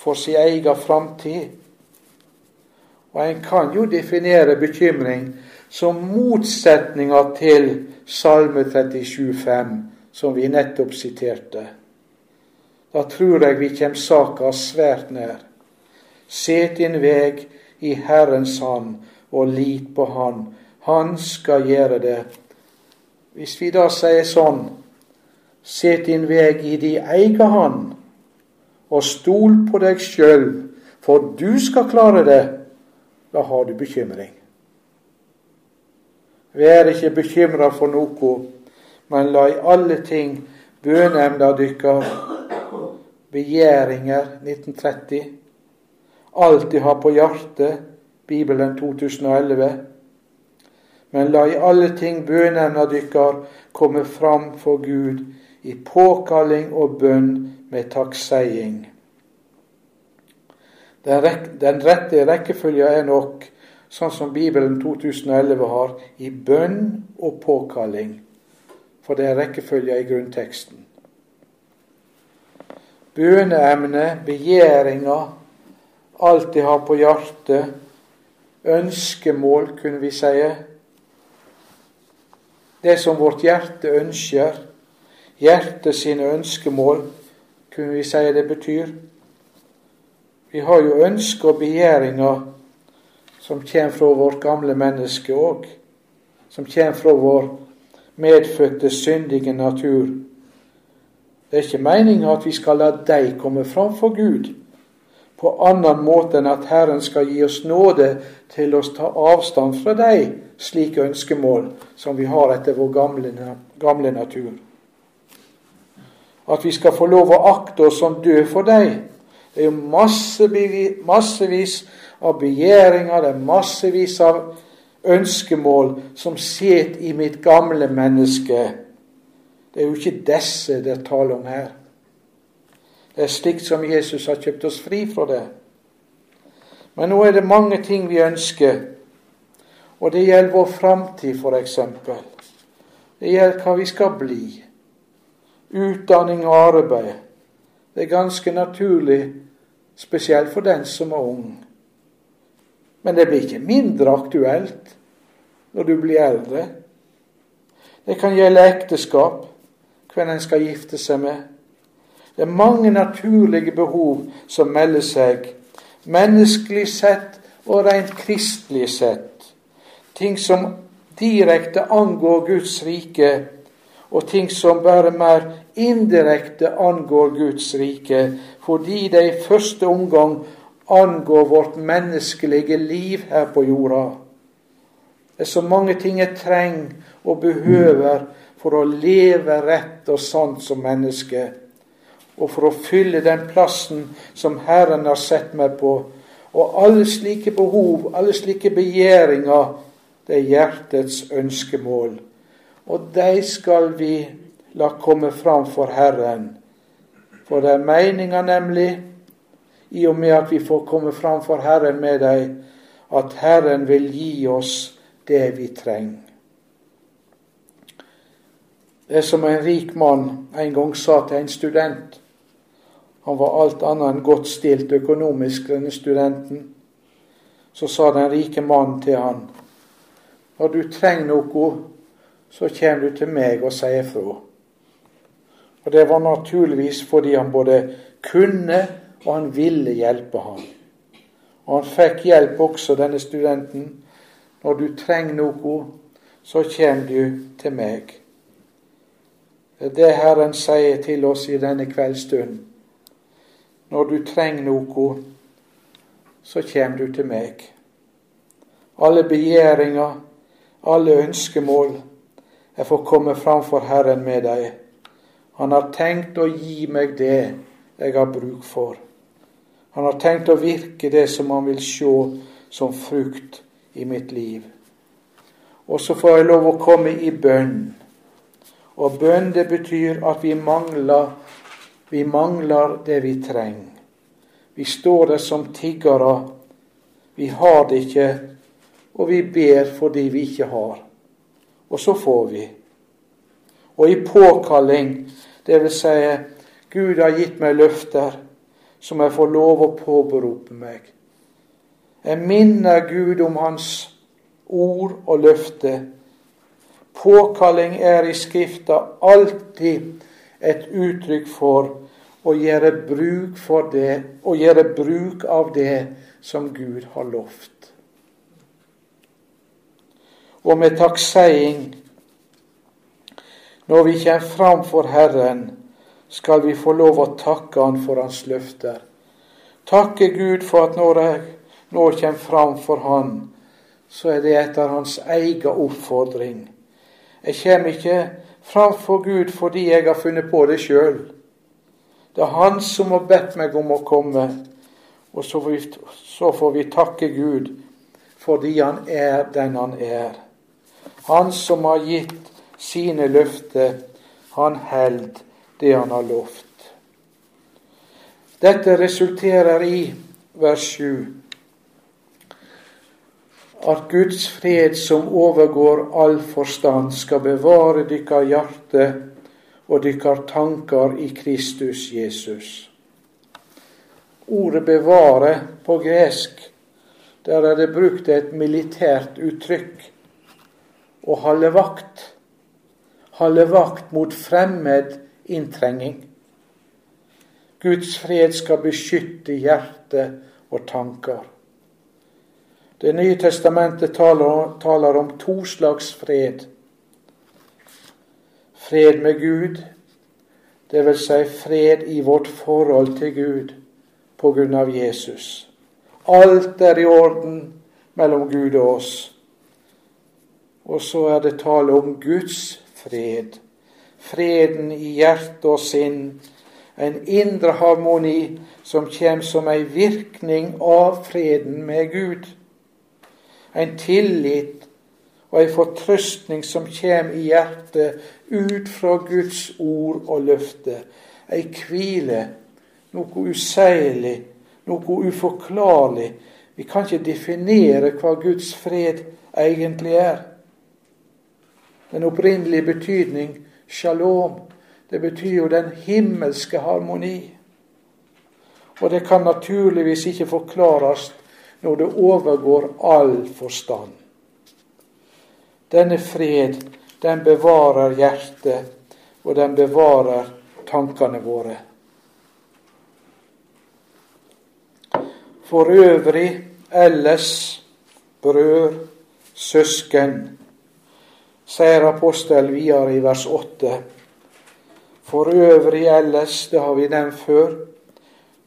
for sin egen framtid. Og en kan jo definere bekymring som motsetninga til Salme 37,5, som vi nettopp siterte. Da tror jeg vi kommer saka svært nær. Se din veg i Herrens hand og lit på Han. Han skal gjøre det. Hvis vi da sier sånn Set din veg i din egen hand og stol på deg sjøl, for du skal klare det, da har du bekymring. Vær ikke bekymra for noe, men la i alle ting bønemnda dykkar, begjæringer 1930, alltid ha på hjertet Bibelen 2011. Men la i alle ting bøneemna dykkar komme fram for Gud i påkalling og bønn med takkseiing. Den, rette rekkefølga er nok sånn som Bibelen 2011 har, i bønn og påkalling. For det er rekkefølga i grunnteksten. Bøneemnet, begjæringa, alt de har på hjertet, ønskemål, kunne vi si. Det som vårt hjerte ønsker, hjertet sine ønskemål, kunne vi si det betyr. Vi har jo ønsker og begjæringer som kommer fra vårt gamle menneske òg. Som kommer fra vår medfødte, syndige natur. Det er ikke meninga at vi skal la dem komme fram for Gud på annen måte enn at Herren skal gi oss nåde til å ta avstand fra de slike ønskemål som vi har etter vår gamle, gamle natur at vi skal få lov å akte oss som død for deg. Det er jo massevis, massevis av begjæringer, det er massevis av ønskemål som sitter i mitt gamle menneske. Det er jo ikke disse det er tale om her. Det er slikt som Jesus har kjøpt oss fri fra det. Men nå er det mange ting vi ønsker, og det gjelder vår framtid, f.eks. Det gjelder hva vi skal bli utdanning og arbeid. Det er ganske naturlig, spesielt for den som er ung. Men det blir ikke mindre aktuelt når du blir eldre. Det kan gjelde ekteskap, hvem en skal gifte seg med. Det er mange naturlige behov som melder seg, menneskelig sett og rent kristelig sett. Ting som direkte angår Guds rike og ting som bare mer indirekte angår Guds rike, fordi det i første omgang angår vårt menneskelige liv her på jorda. Det er så mange ting jeg trenger og behøver for å leve rett og sant som menneske, og for å fylle den plassen som Herren har sett meg på. Og alle slike behov, alle slike begjæringer, det er hjertets ønskemål og de skal vi la komme fram for Herren. For det er meninga nemlig, i og med at vi får komme fram for Herren med dem, at Herren vil gi oss det vi trenger. Det er som en rik mann en gang sa til en student. Han var alt annet enn godt stilt økonomisk, denne studenten. Så sa den rike mannen til han, når du trenger noe, så kommer du til meg og sier fra. Og Det var naturligvis fordi han både kunne og han ville hjelpe ham. Og han fikk hjelp også, denne studenten. Når du trenger noe, så kommer du til meg. Det er det Herren sier til oss i denne kveldsstund. Når du trenger noe, så kommer du til meg. Alle begjæringer, alle ønskemål, jeg får komme framfor Herren med deg. Han har tenkt å gi meg det jeg har bruk for. Han har tenkt å virke det som han vil se som frukt i mitt liv. Og så får jeg lov å komme i bønn. Og bønn, det betyr at vi mangler, vi mangler det vi trenger. Vi står der som tiggere. Vi har det ikke, og vi ber fordi vi ikke har. Og så får vi. Og i påkalling, vil si Gud har gitt meg løfter som jeg får lov å påberope meg. Jeg minner Gud om Hans ord og løfte. Påkalling er i Skrifta alltid et uttrykk for å gjøre bruk, for det, og gjøre bruk av det som Gud har lovt. Og med takkseiing, når vi kommer fram for Herren, skal vi få lov å takke Han for Hans løfter. Takke Gud for at når jeg nå kommer fram for Han, så er det etter Hans egen oppfordring. Jeg kommer ikke fram for Gud fordi jeg har funnet på det sjøl. Det er Han som har bedt meg om å komme, og så får, vi, så får vi takke Gud fordi Han er den Han er. Han som har gitt sine løfter, han held det han har lovt. Dette resulterer i, vers 7, at Guds fred som overgår all forstand, skal bevare dykkar hjerte og dykkar tanker i Kristus Jesus. Ordet 'bevare' på gresk, der er det brukt et militært uttrykk. Å holde vakt. Holde vakt mot fremmed inntrenging. Guds fred skal beskytte hjerte og tanker. Det nye testamentet taler, om to slags fred. Fred med Gud, vil si fred i vårt forhold til Gud på grunn av Jesus. Alt er i orden mellom Gud og oss. Og så er det tale om Guds fred freden i hjerte og sinn, en indre harmoni som kommer som ei virkning av freden med Gud. En tillit og ei fortrøstning som kommer i hjertet ut fra Guds ord og løfte. Ei hvile, noe useilig, noe uforklarlig. Vi kan ikke definere hva Guds fred egentlig er. Den opprinnelige betydning Shalom. Det betyr jo den himmelske harmoni. Og det kan naturligvis ikke forklares når det overgår all forstand. Denne fred, den bevarer hjertet, og den bevarer tankene våre. For øvrig ellers, brød, søsken, sier apostelen videre i vers 8. For øvrig ellers, det har vi nevnt før,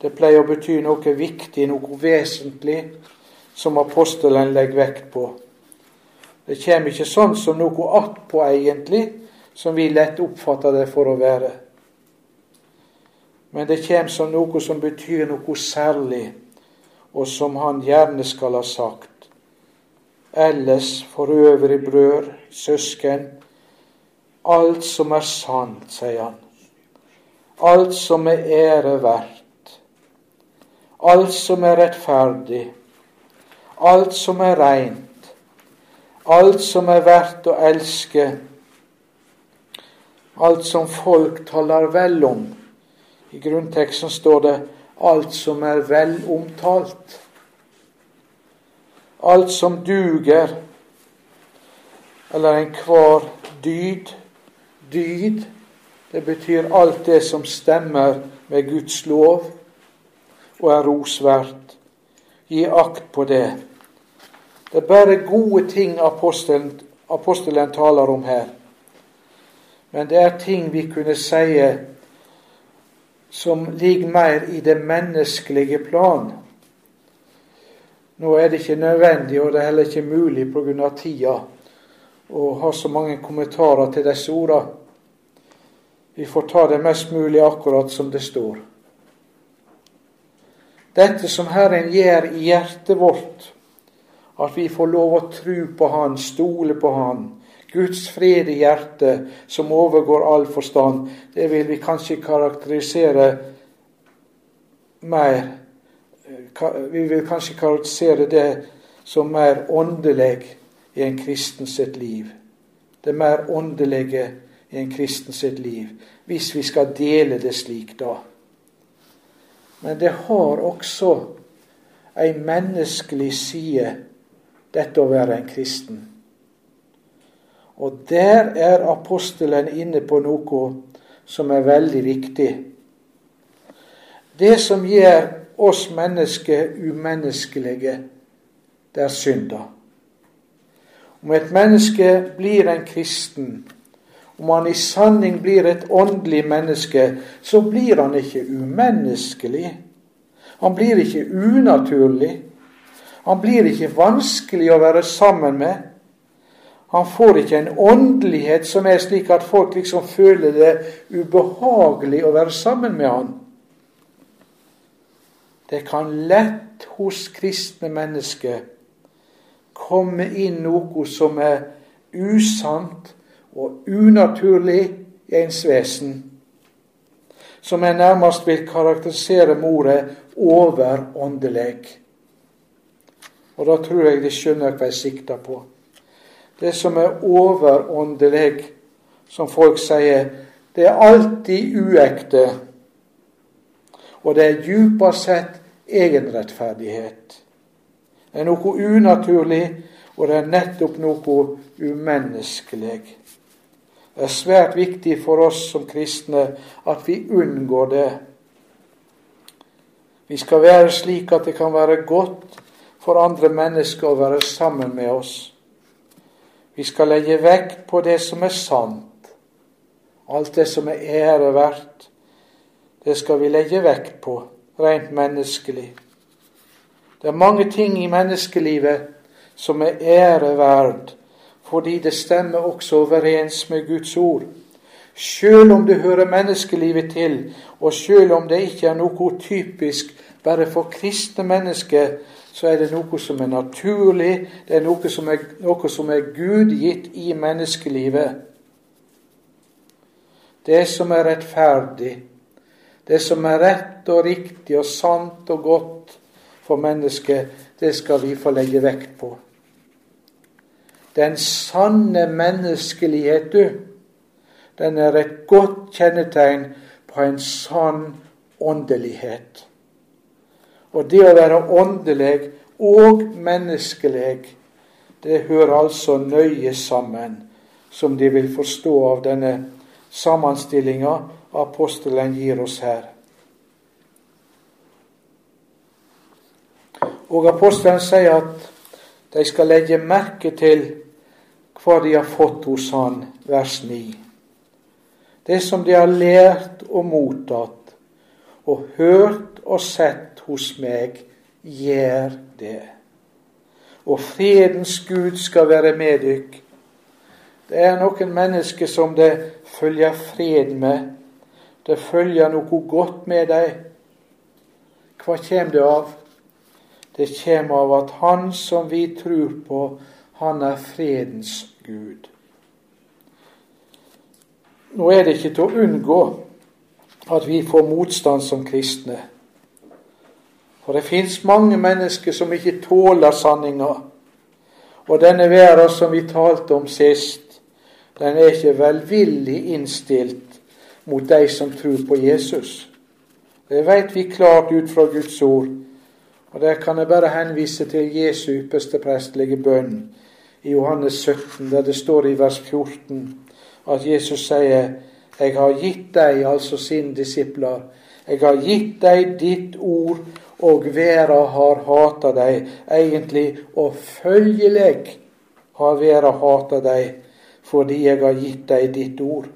det pleier å bety noe viktig, noe vesentlig, som apostelen legger vekt på. Det kommer ikke sånn som noe attpå, egentlig, som vi lett oppfatter det for å være. Men det kommer som noe som betyr noe særlig, og som han gjerne skal ha sagt ellers for øvrig brød, søsken, alt som er sant, sier han. Alt som er ære verdt. Alt som er rettferdig. Alt som er reint. Alt som er verdt å elske. Alt som folk taler vel om. I grunnteksten står det 'alt som er velomtalt' alt som duger, eller enhver dyd. Dyd, det betyr alt det som stemmer med Guds lov og er rosverdt. Gi akt på det. Det er bare gode ting apostelen, apostelen taler om her. Men det er ting vi kunne si som ligger mer i det menneskelige plan nå er det ikke nødvendig, og det er heller ikke mulig pga. tida, å ha så mange kommentarer til disse ordene. Vi får ta det mest mulig akkurat som det står. Dette som Herren gjør i hjertet vårt, at vi får lov å tro på Han, stole på Han, Guds fred i hjertet som overgår all forstand, det vil vi kanskje karakterisere mer Vi vil kanskje karakterisere det som mer åndelig i en kristen sitt liv. Det mer åndelige i en kristen sitt liv, hvis vi skal dele det slik, da. Men det har også ei menneskelig side, dette å være en kristen. Og der er apostelen inne på noe som er veldig viktig. Det som gjør oss mennesker umenneskelige, det er synda. Om et menneske blir en kristen, om han i sanning blir et åndelig menneske, så blir han ikke umenneskelig. Han blir ikke unaturlig. Han blir ikke vanskelig å være sammen med. Han får ikke en åndelighet som er slik at folk liksom føler det ubehagelig å være sammen med han. Det kan lett hos kristne mennesker komme inn noe som er usant og unaturlig i ens vesen, som jeg nærmest vil karakterisere mordet overåndelig. Og da tror jeg de skjønner hva jeg sikter på det som er overåndelig, som folk sier, det er alltid uekte. Og det er djupest sett egenrettferdighet. Det er noe unaturlig, og det er nettopp noe umenneskelig. Det er svært viktig for oss som kristne at vi unngår det. Vi skal være slik at det kan være godt for andre mennesker å være sammen med oss. Vi skal legge vekt på det som er sant. Alt det som er ære verdt, det skal vi legge vekt på, rent menneskelig. Det er mange ting i menneskelivet som er ære verd, fordi det stemmer også overens med Guds ord. Sjøl om det hører menneskelivet til, og sjøl om det ikke er noe typisk bare for kristne mennesker, så er det noe som er naturlig, det er noe som er, noe som er gudgitt i menneskelivet. Det som er rettferdig, det som er rett og riktig og sant og godt for mennesket, det skal vi få legge vekt på. Den sanne menneskelighet, du, den er et godt kjennetegn på en sann åndelighet. Og det å være åndelig og menneskelig, det hører altså nøye sammen, som de vil forstå av denne sammenstillinga apostelen gir oss her. Og apostelen sier at de skal legge merke til hva de har fått hos han, vers 9. Det som de har lært og mottatt, og hørt og sett hos meg, gjør det. Og fredens Gud skal være med dykk. Det er noen mennesker som det følger fred med. Det følger noe godt med dem. Hva kommer det av? Det kommer av at Han som vi tror på, han er fredens Gud. Nå er det ikke til å unngå at vi får motstand som kristne. For det fins mange mennesker som ikke tåler sanninga. Og denne verden som vi talte om sist, den er ikke velvillig innstilt mot de som tror på Jesus. Det veit vi klart ut fra Guds ord. Og Der kan jeg bare henvise til Jesu ypperste prestelige bønn i Johannes 17, der det står i vers 14 at Jesus sier Jeg har gitt deg, altså sine disipler, jeg har gitt deg ditt ord og verda har hata deg, egentlig, og følgelig har verda hata deg, fordi jeg har gitt deg ditt ord.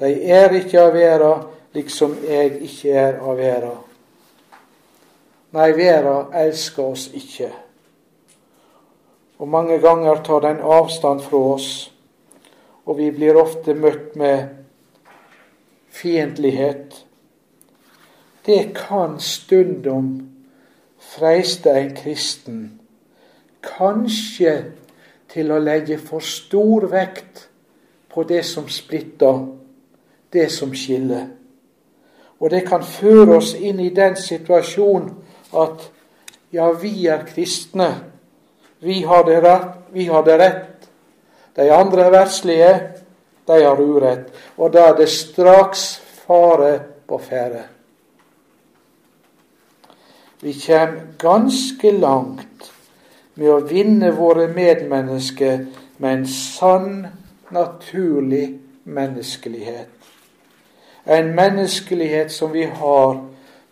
De er ikke av verda, liksom jeg ikke er av verda. Nei, verda elsker oss ikke. Og mange ganger tar den avstand fra oss, og vi blir ofte møtt med fiendtlighet. Det kan stundom freiste en kristen, kanskje til å legge for stor vekt på det som splitter, det som skiller. Og det kan føre oss inn i den situasjonen at ja, vi er kristne. Vi har det rett. Vi har det rett. De andre er verdslige. De har urett. Og da er det straks fare på ferde. Vi kommer ganske langt med å vinne våre medmennesker med en sann, naturlig menneskelighet. En menneskelighet som vi har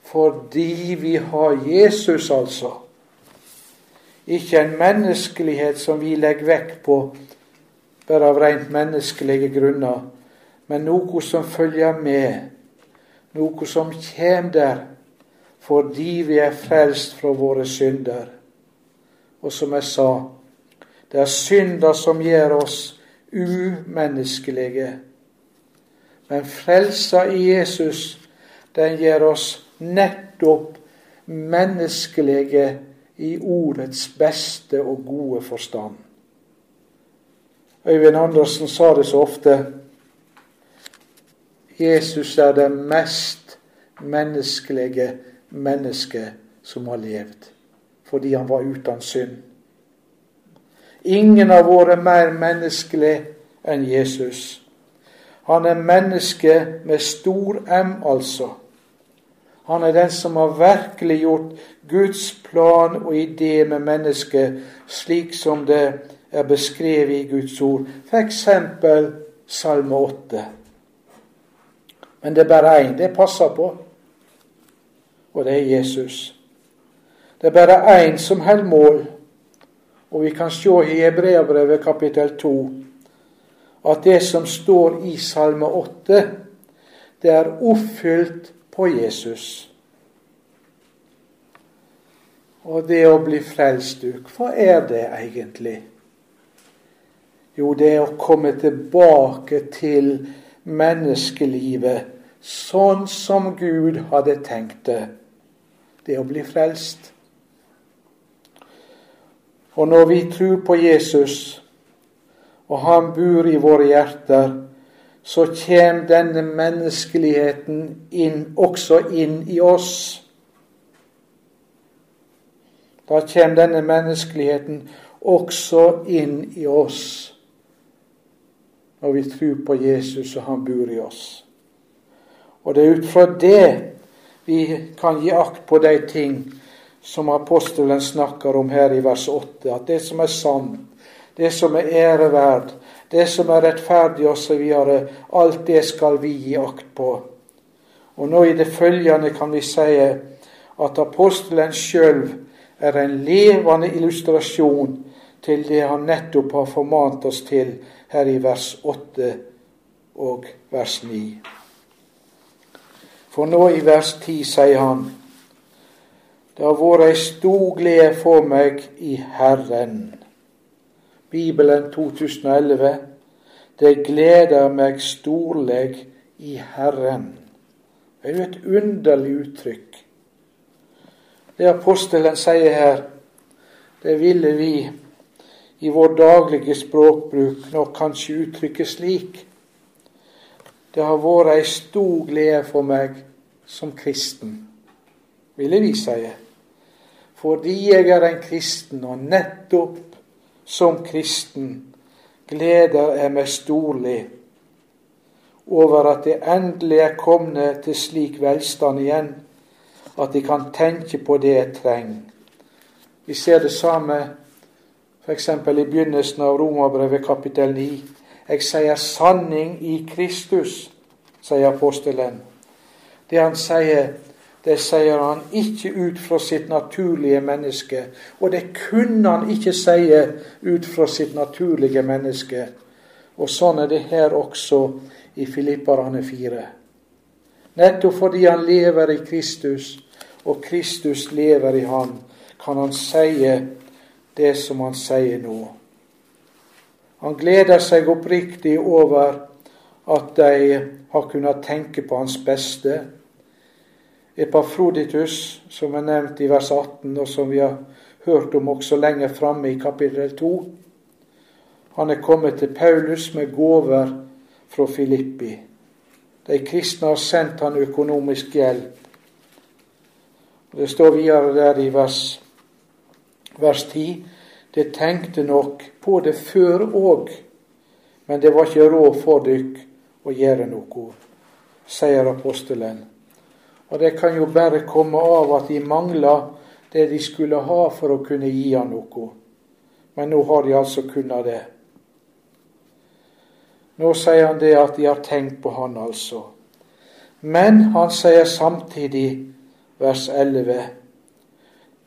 fordi vi har Jesus, altså. Ikke en menneskelighet som vi legger vekk på bare av rent menneskelige grunner, men noe som følger med, noe som kommer der fordi vi er frelst fra våre synder. Og som jeg sa, det er synder som gjør oss umenneskelige. Men frelsa i Jesus, den gjør oss nettopp menneskelige i ordets beste og gode forstand. Øyvind Andersen sa det så ofte Jesus er det mest menneskelige mennesket som har levd, fordi han var uten synd. Ingen har vært mer menneskelig enn Jesus. Han er menneske med stor M, altså. Han er den som har virkelig gjort Guds plan og idé med mennesket slik som det er beskrevet i Guds ord, f.eks. Salme 8. Men det er bare én det passer på, og det er Jesus. Det er bare én som holder mål, og vi kan se i Hebreabrevet kapittel 2 at det som står i Salme 8, det er oppfylt på Jesus. Og det å bli frelst, du, hva er det egentlig? Jo, det er å komme tilbake til menneskelivet sånn som Gud hadde tenkt det. Det å bli frelst. Og når vi tror på Jesus, og han bor i våre hjerter, så kommer denne menneskeligheten inn, også inn i oss. Da kommer denne menneskeligheten også inn i oss når vi tror på Jesus og han bor i oss. Og det er ut fra det vi kan gi akt på de ting som apostelen snakker om her i vers 8, at det som er sant, det som er æreverd, det som er rettferdig osv., alt det skal vi gi akt på. Og nå i det følgende kan vi si at apostelen sjøl er en levende illustrasjon til det han nettopp har formant oss til her i vers 8 og vers 9. For nå i vers 10 sier han det har vært ei stor glede for meg i Herren. Bibelen 2011. Det gleder meg storleg i Herren. Det er jo et underlig uttrykk. Det apostelen sier her, det ville vi i vår daglige språkbruk nok kanskje uttrykke slik. Det har vært ei stor glede for meg som kristen, ville vi sie fordi jeg er en kristen, og nettopp som kristen gleder jeg meg storlig over at jeg endelig er kommet til slik velstand igjen at jeg kan tenke på det jeg trenger. Vi ser det samme f.eks. i begynnelsen av Romerbrevet kapittel 9. Jeg sier sanning i Kristus, sier apostelen. Det han sier, det sier han ikke ut fra sitt naturlige menneske. Og det kunne han ikke si ut fra sitt naturlige menneske. Og sånn er det her også i Filipparane 4. Nettopp fordi han lever i Kristus, og Kristus lever i han, kan han si det som han sier nå. Han gleder seg oppriktig over at de har kunnet tenke på hans beste. Epafroditus, som er nevnt i vers 18, og som vi har hørt om også lenger framme i kapittel 2, han er kommet til Paulus med gaver fra Filippi. De kristne har sendt han økonomisk hjelp. Det står videre der i vers, vers 10 det tenkte nok på det før òg, men det var ikke råd for dykk å gjøre noe, sier apostelen. Og det kan jo bare komme av at de mangla det de skulle ha for å kunne gi han noe. Men nå har de altså kunnet det. Nå sier han det at de har tenkt på han, altså. Men han sier samtidig, vers 11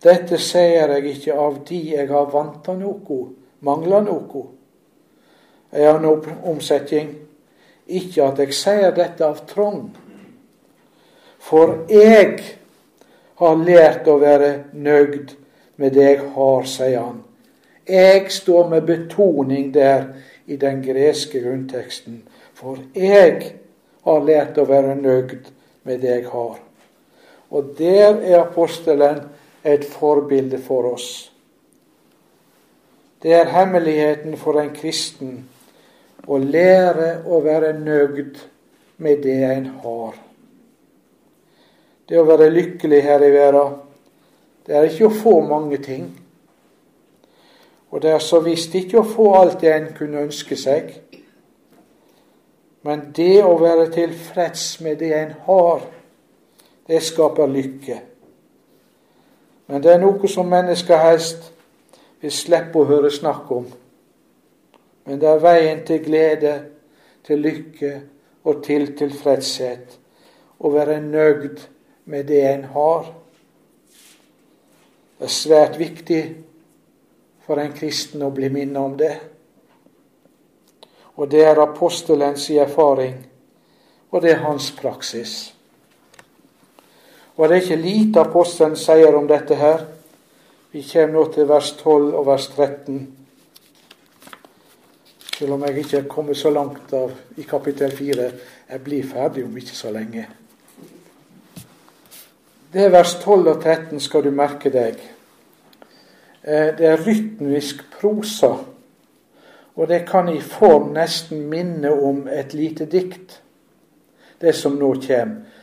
dette sier jeg ikke av de jeg har vanta noe, mangla noe. Jeg har nå omsetning. Ikke at jeg sier dette av trong. For jeg har lært å være nøyd med det jeg har, sier han. Jeg står med betoning der i den greske grunnteksten. For jeg har lært å være nøyd med det jeg har. Og der er apostelen et forbilde for oss. Det er hemmeligheten for en kristen å lære å være nøgd med det en har. Det å være lykkelig her i verden, det er ikke å få mange ting. Og det er så visst ikke å få alt det en kunne ønske seg. Men det å være tilfreds med det en har, det skaper lykke. Men det er noe som mennesker helst vil slippe å høre snakk om. Men det er veien til glede, til lykke og til tilfredshet. Å være nøyd med det en har. Det er svært viktig for en kristen å bli minnet om det. Og det er apostelens erfaring, og det er hans praksis. Og det er ikke lite apostelen sier om dette her. Vi kommer nå til vers 12 og vers 13. Selv om jeg ikke er kommet så langt av i kapittel 4. Jeg blir ferdig om ikke så lenge. Det er vers 12 og 13 skal du merke deg. Eh, det er rytmisk prosa, og det kan i form nesten minne om et lite dikt, det som nå kommer.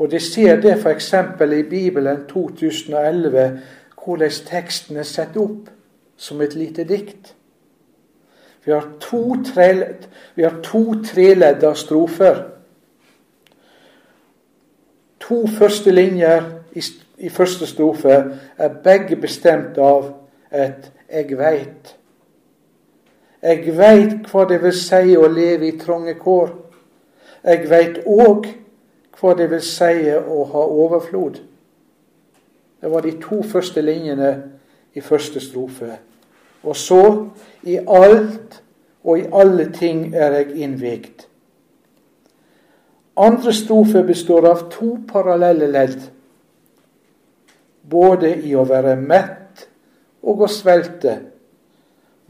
Og De ser det f.eks. i Bibelen 2011, hvordan teksten er satt opp som et lite dikt. Vi har to, tre, to treledda strofer. To første linjer i, i første strofe er begge bestemt av et 'eg veit'. Jeg veit hva det vil si å leve i trange kår. Jeg veit òg hva det vil si å ha overflod. Det var de to første linjene i første strofe. Og så i alt og i alle ting er jeg innvidd. Andre strofe består av to parallelle ledd. Både i å være mett og å svelte.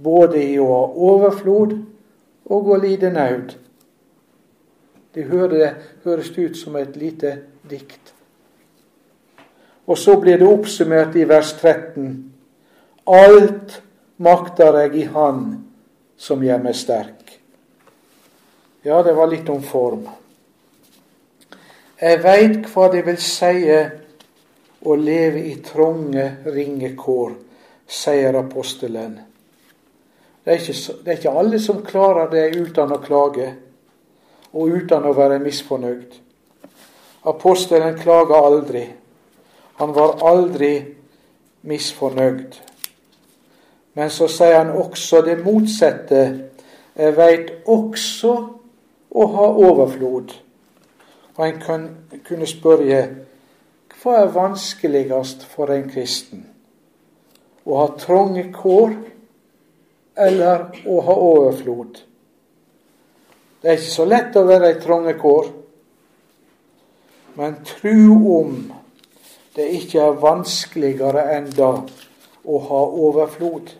Både i å ha overflod og å lide naud. Det høres ut som et lite dikt. Og så blir det oppsummert i vers 13. Alt makter jeg i Han som gjør meg sterk. Ja, det var litt om form. Jeg veit hva det vil seie å leve i tronge, ringekår, sier apostelen. Det er, ikke, det er ikke alle som klarer det uten å klage og uten å være misfornøyd. Apostelen klaga aldri. Han var aldri misfornøyd. Men så sier han også det motsatte. Jeg veit også å ha overflod. Og en kan kunne spørre hva er vanskeligst for en kristen? Å ha trange kår eller å ha overflod? Det er ikke så lett å være i trange kår. Men tru om det ikke er vanskeligere enn da å ha overflod.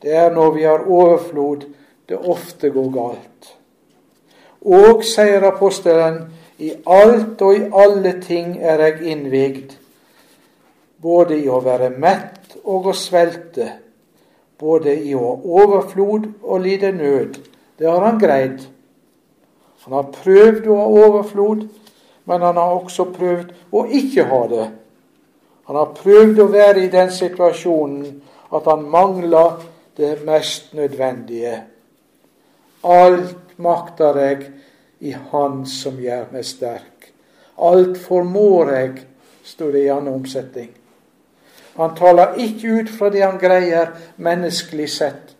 Det er når vi har overflod, det ofte går galt. Og, sier apostelen, i alt og i alle ting er jeg innvigd, både i å være mett og å svelte, både i å ha overflod og lide nød. Det har han greid. Han har prøvd å ha overflod, men han har også prøvd å ikke ha det. Han har prøvd å være i den situasjonen at han mangler det mest nødvendige. Alt makter jeg i Han som gjør meg sterk. Alt formår jeg, står det i annen omsetning. Han taler ikke ut fra det han greier menneskelig sett.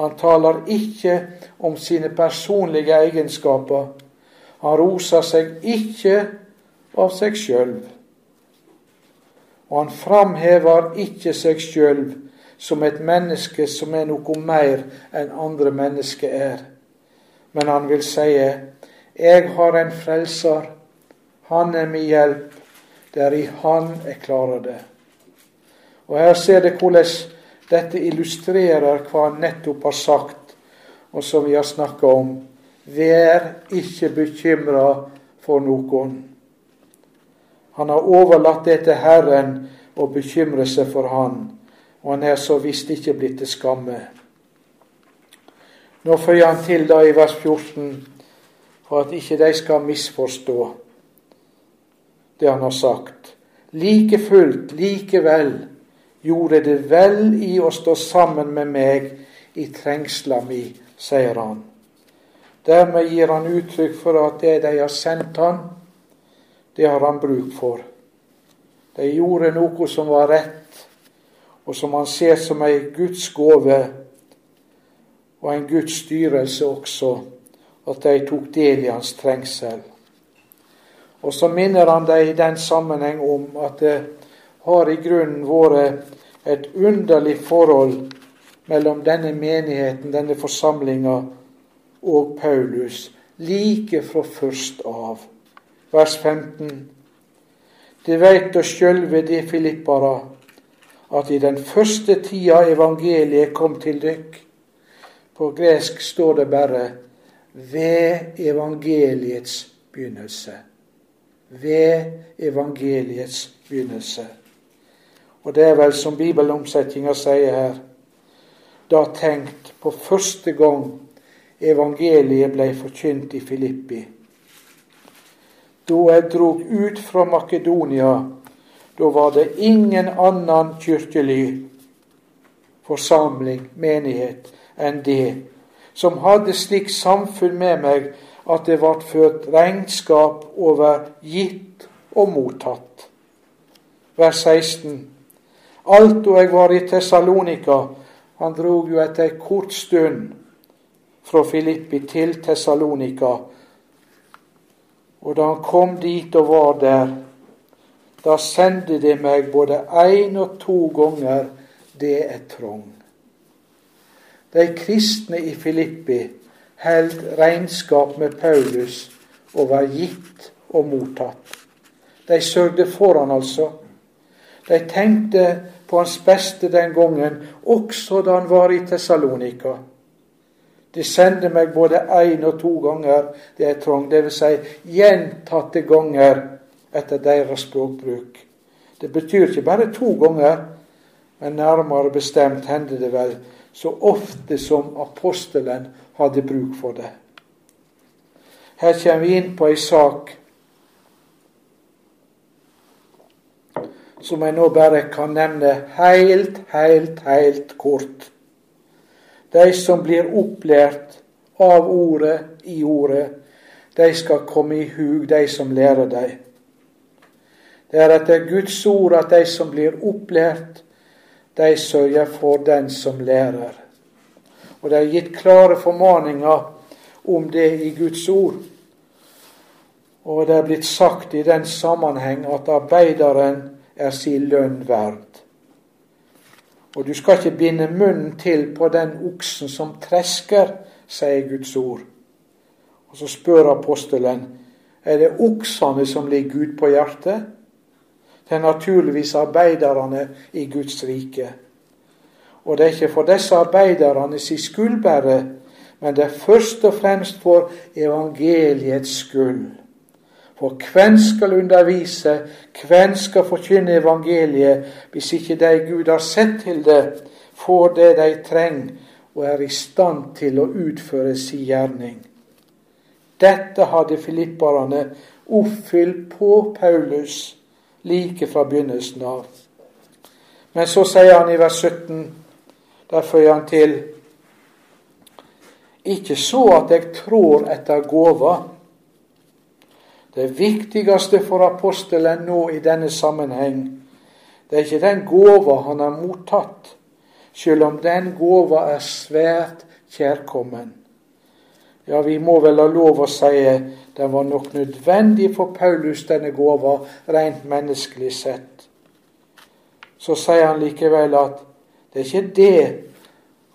Han taler ikke om sine personlige egenskaper. Han roser seg ikke av seg sjøl. Og han framhever ikke seg sjøl som et menneske som er noe mer enn andre mennesker er. Men han vil si, 'Jeg har en frelser. Han er min hjelp. Det er i Han jeg klarer det.' Og Her ser det hvordan dette illustrerer hva han nettopp har sagt, og som vi har snakka om. Vær ikke bekymra for noen. Han har overlatt det til Herren å bekymre seg for Han og han er så visst ikke blitt til skamme. Nå føyer han til da i vers 14 for at ikke de skal misforstå det han har sagt. Like fullt, likevel, gjorde det vel i å stå sammen med meg i trengsla mi, sier han. Dermed gir han uttrykk for at det de har sendt han, det har han bruk for. De gjorde noe som var rett, og som han ser som ei Guds gåve og en Guds styrelse også, at de tok del i hans trengsel. Og så minner han dem i den sammenheng om at det har i grunnen vært et underlig forhold mellom denne menigheten, denne forsamlinga, og Paulus, like fra først av. Vers 15. De veit da sjølve de filippara at i den første tida evangeliet kom til dykk På gresk står det bare 'ved evangeliets begynnelse'. Ved evangeliets begynnelse. Og det er vel som bibelomsetninga sier her, da tenkt på første gang evangeliet ble forkynt i Filippi. Da jeg drog ut fra Makedonia da var det ingen annen kirkelig forsamling, menighet, enn det, som hadde slikt samfunn med meg at det ble ført regnskap over gitt og mottatt. Vers 16. Alt da jeg var i Tessalonika Han drog jo etter ei kort stund fra Filippi til Tessalonika. Og da han kom dit og var der, da sendte de meg både én og to ganger det er trong. De kristne i Filippi held regnskap med Paulus og var gitt og mottatt. De sørgde for han altså. De tenkte på hans beste den gangen, også da han var i Tessalonika. De sendte meg både én og to ganger det jeg trong, dvs. Si gjentatte ganger etter deres språkbruk. Det betyr ikke bare to ganger, men nærmere bestemt hendte det vel så ofte som apostelen hadde bruk for det. Her kommer vi inn på ei sak som jeg nå bare kan nevne helt, helt, helt kort. De som blir opplært av ordet, i ordet, de skal komme i hug, de som lærer dem. Det er etter Guds ord at de som blir opplært, de sørger for den som lærer. Og det er gitt klare formaninger om det i Guds ord. Og det er blitt sagt i den sammenheng at arbeideren er si lønn verd. Og du skal ikke binde munnen til på den oksen som tresker, sier Guds ord. Og så spør apostelen er det oksene som ligger Gud på hjertet, Det er naturligvis arbeiderne i Guds rike. Og det er ikke for disse arbeiderne sin skyld bare, men det er først og fremst for evangeliets skyld. For hvem skal undervise, hvem skal forkynne evangeliet, hvis ikke de Gud har sett til det, får det de trenger og er i stand til å utføre sin gjerning? Dette hadde filipperne oppfylt på Paulus like fra begynnelsen av. Men så sier han i vers 17, der føyer han til Ikke så at jeg trår etter gåva. Det viktigste for apostelen nå i denne sammenheng, det er ikke den gåva han har mottatt, selv om den gåva er svært kjærkommen. Ja, vi må vel ha lov å si den var nok nødvendig for Paulus, denne gåva, rent menneskelig sett. Så sier han likevel at det er ikke det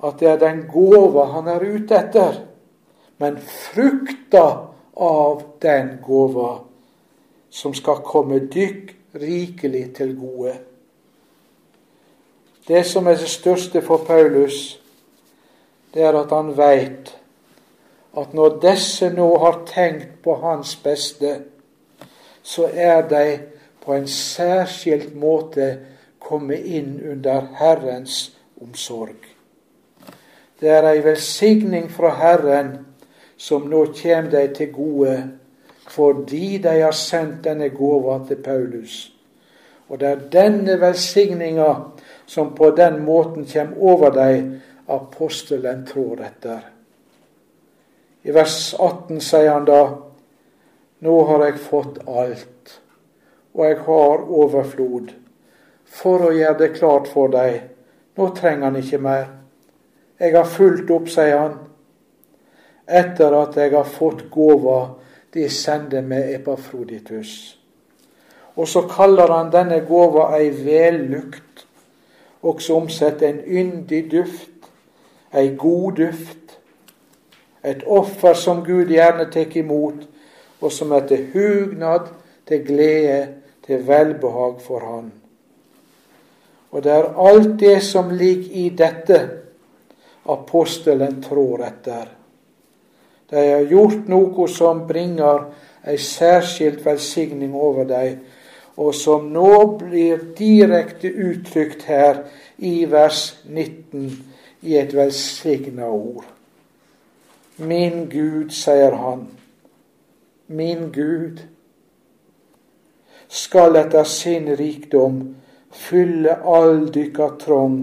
at det er den gåva han er ute etter, men frukta av den gåva som skal komme dykk rikelig til gode. Det som er det største for Paulus, det er at han veit at når disse nå har tenkt på hans beste, så er de på en særskilt måte kommet inn under Herrens omsorg. Det er ei velsigning fra Herren som nå kommer deg til gode, fordi de har sendt denne gåva til Paulus. Og det er denne velsigninga som på den måten kommer over deg, apostelen trår etter. I vers 18 sier han da Nå har jeg fått alt, og jeg har overflod, for å gjøre det klart for deg. Nå trenger han ikke mer. Jeg har fulgt opp, sier han, etter at jeg har fått gåva de sender med Epafroditus. Og så kaller han denne gåva ei vellukt, også omsett en yndig duft, ei god duft et offer som Gud gjerne tar imot, og som er til hugnad, til glede, til velbehag for Han. Og det er alt det som ligger i dette apostelen trår etter. De har gjort noe som bringer ei særskilt velsigning over dem, og som nå blir direkte uttrykt her i vers 19 i et velsigna ord. Min Gud, sier han, min Gud skal etter sin rikdom fylle all dykka trong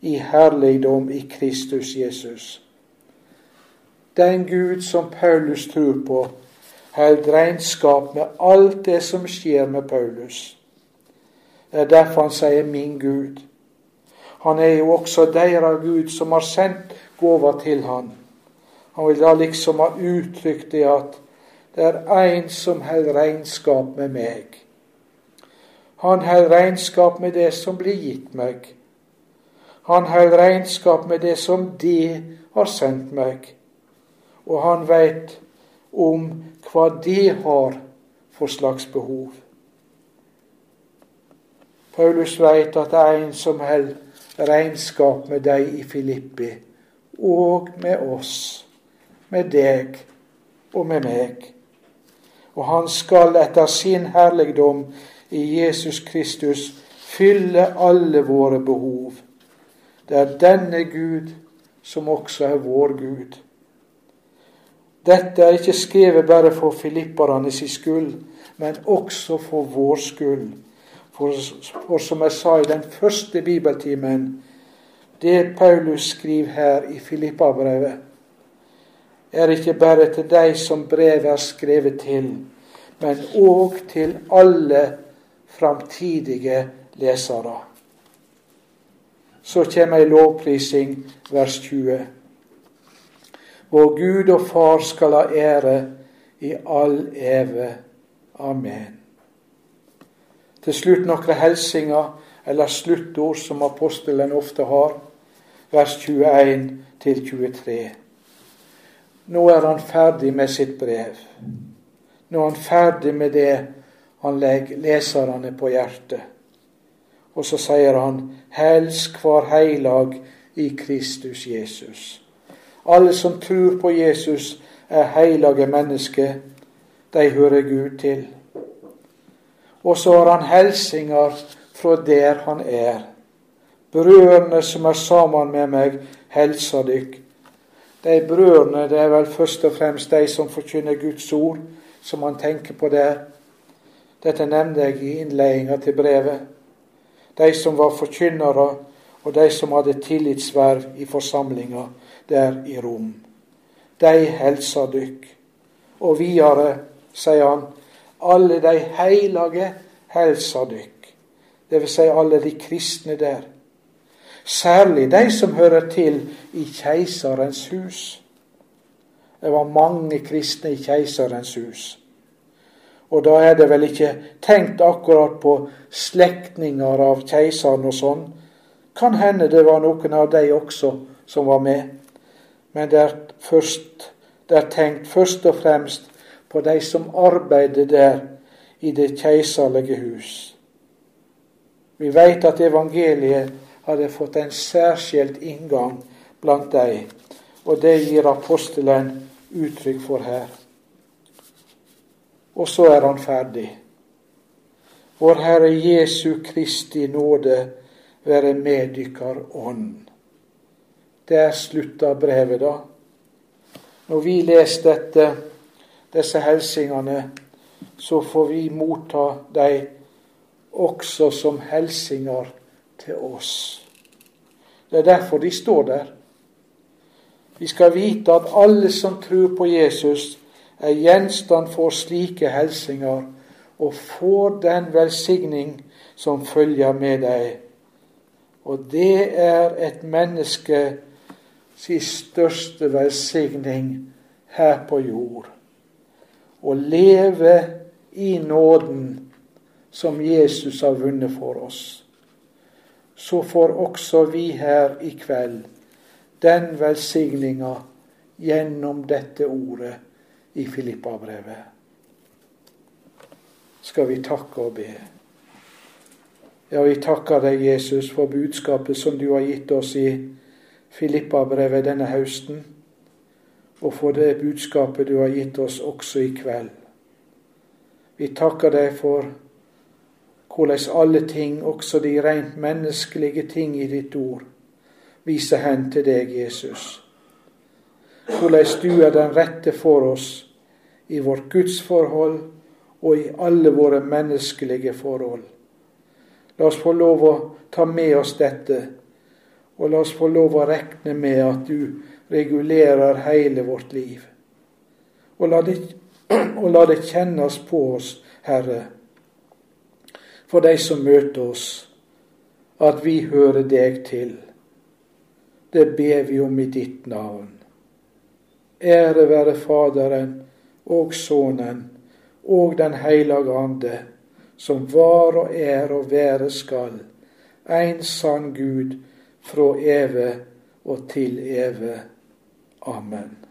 i herligdom i Kristus Jesus. Den Gud som Paulus tror på, holder regnskap med alt det som skjer med Paulus. Det er derfor han sier 'min Gud'. Han er jo også deres Gud som har sendt gåva til han. Han vil da liksom ha uttrykt det at det er en som holder regnskap med meg. Han holder regnskap med det som blir gitt meg. Han holder regnskap med det som de har sendt meg. Og han veit om hva de har for slags behov. Paulus veit at det er en som holder regnskap med deg i Filippi, og med oss med deg og med meg. Og han skal etter sin herligdom i Jesus Kristus fylle alle våre behov. Det er denne Gud som også er vår Gud. Dette er ikke skrevet bare for filipperne sin skyld, men også for vår skyld. For, for, som jeg sa i den første bibeltimen, det Paulus skriver her i Filippabrevet, er ikke bare til de som brevet er skrevet til, men òg til alle framtidige lesere. Så kommer ei lovprising, vers 20. Vår Gud og Far skal ha ære i all eve. Amen. Til slutt noen hilsinger eller sluttord som apostelen ofte har. Vers 21 til 23. Nå er han ferdig med sitt brev. Nå er han ferdig med det han legger leserne på hjertet. Og så sier han, helsk hver heilag i Kristus Jesus. Alle som tror på Jesus, er heilage mennesker. De hører Gud til. Og så har han helsingar fra der han er. Brødrene som er sammen med meg, helser dykk. De brødrene, det er vel først og fremst de som forkynner Guds ord, som han tenker på der. Dette nevnte jeg i innledninga til brevet. De som var forkynnere, og de som hadde tillitsverv i forsamlinga der i Rom. De helsa dykk. Og videre sier han, alle de heilage helsa dykk. Vil si alle de kristne der. Særlig de som hører til i keisarens hus. Det var mange kristne i keisarens hus. Og da er det vel ikke tenkt akkurat på slektninger av keiseren og sånn. Kan hende det var noen av de også som var med. Men det er, først, det er tenkt først og fremst på de som arbeider der i det keiserlige hus. Vi veit at evangeliet hadde fått en særskilt inngang blant dem, og det gir apostelen uttrykk for her og så er han ferdig. Vår Herre Jesu Kristi nåde være med dykkar ånd. Der slutta brevet, da. Når vi leser dette, disse hilsingene, så får vi motta dem også som helsinger til oss. Det er derfor de står der. Vi skal vite at alle som tror på Jesus, er gjenstand for slike helsinger og får den velsigning som følger med deg. Og det er et menneske sin største velsigning her på jord. Å leve i nåden som Jesus har vunnet for oss. Så får også vi her i kveld den velsigninga gjennom dette ordet i Filippa-brevet. Skal vi takke og be. Ja, vi takker deg, Jesus, for budskapet som du har gitt oss i Filippa-brevet denne høsten, og for det budskapet du har gitt oss også i kveld. Vi takker deg for hvordan alle ting, også de rent menneskelige ting i ditt ord, viser hen til deg, Jesus. Hvordan du er den rette for oss i vårt gudsforhold og i alle våre menneskelige forhold. La oss få lov å ta med oss dette, og la oss få lov å regne med at du regulerer hele vårt liv. Og la det, og la det kjennes på oss, Herre, for de som møter oss, at vi hører deg til. Det ber vi om i ditt navn. Ære være Faderen og Sønnen og Den hellige Ande, som var og er og være skal, en sann Gud, fra evig og til evig. Amen.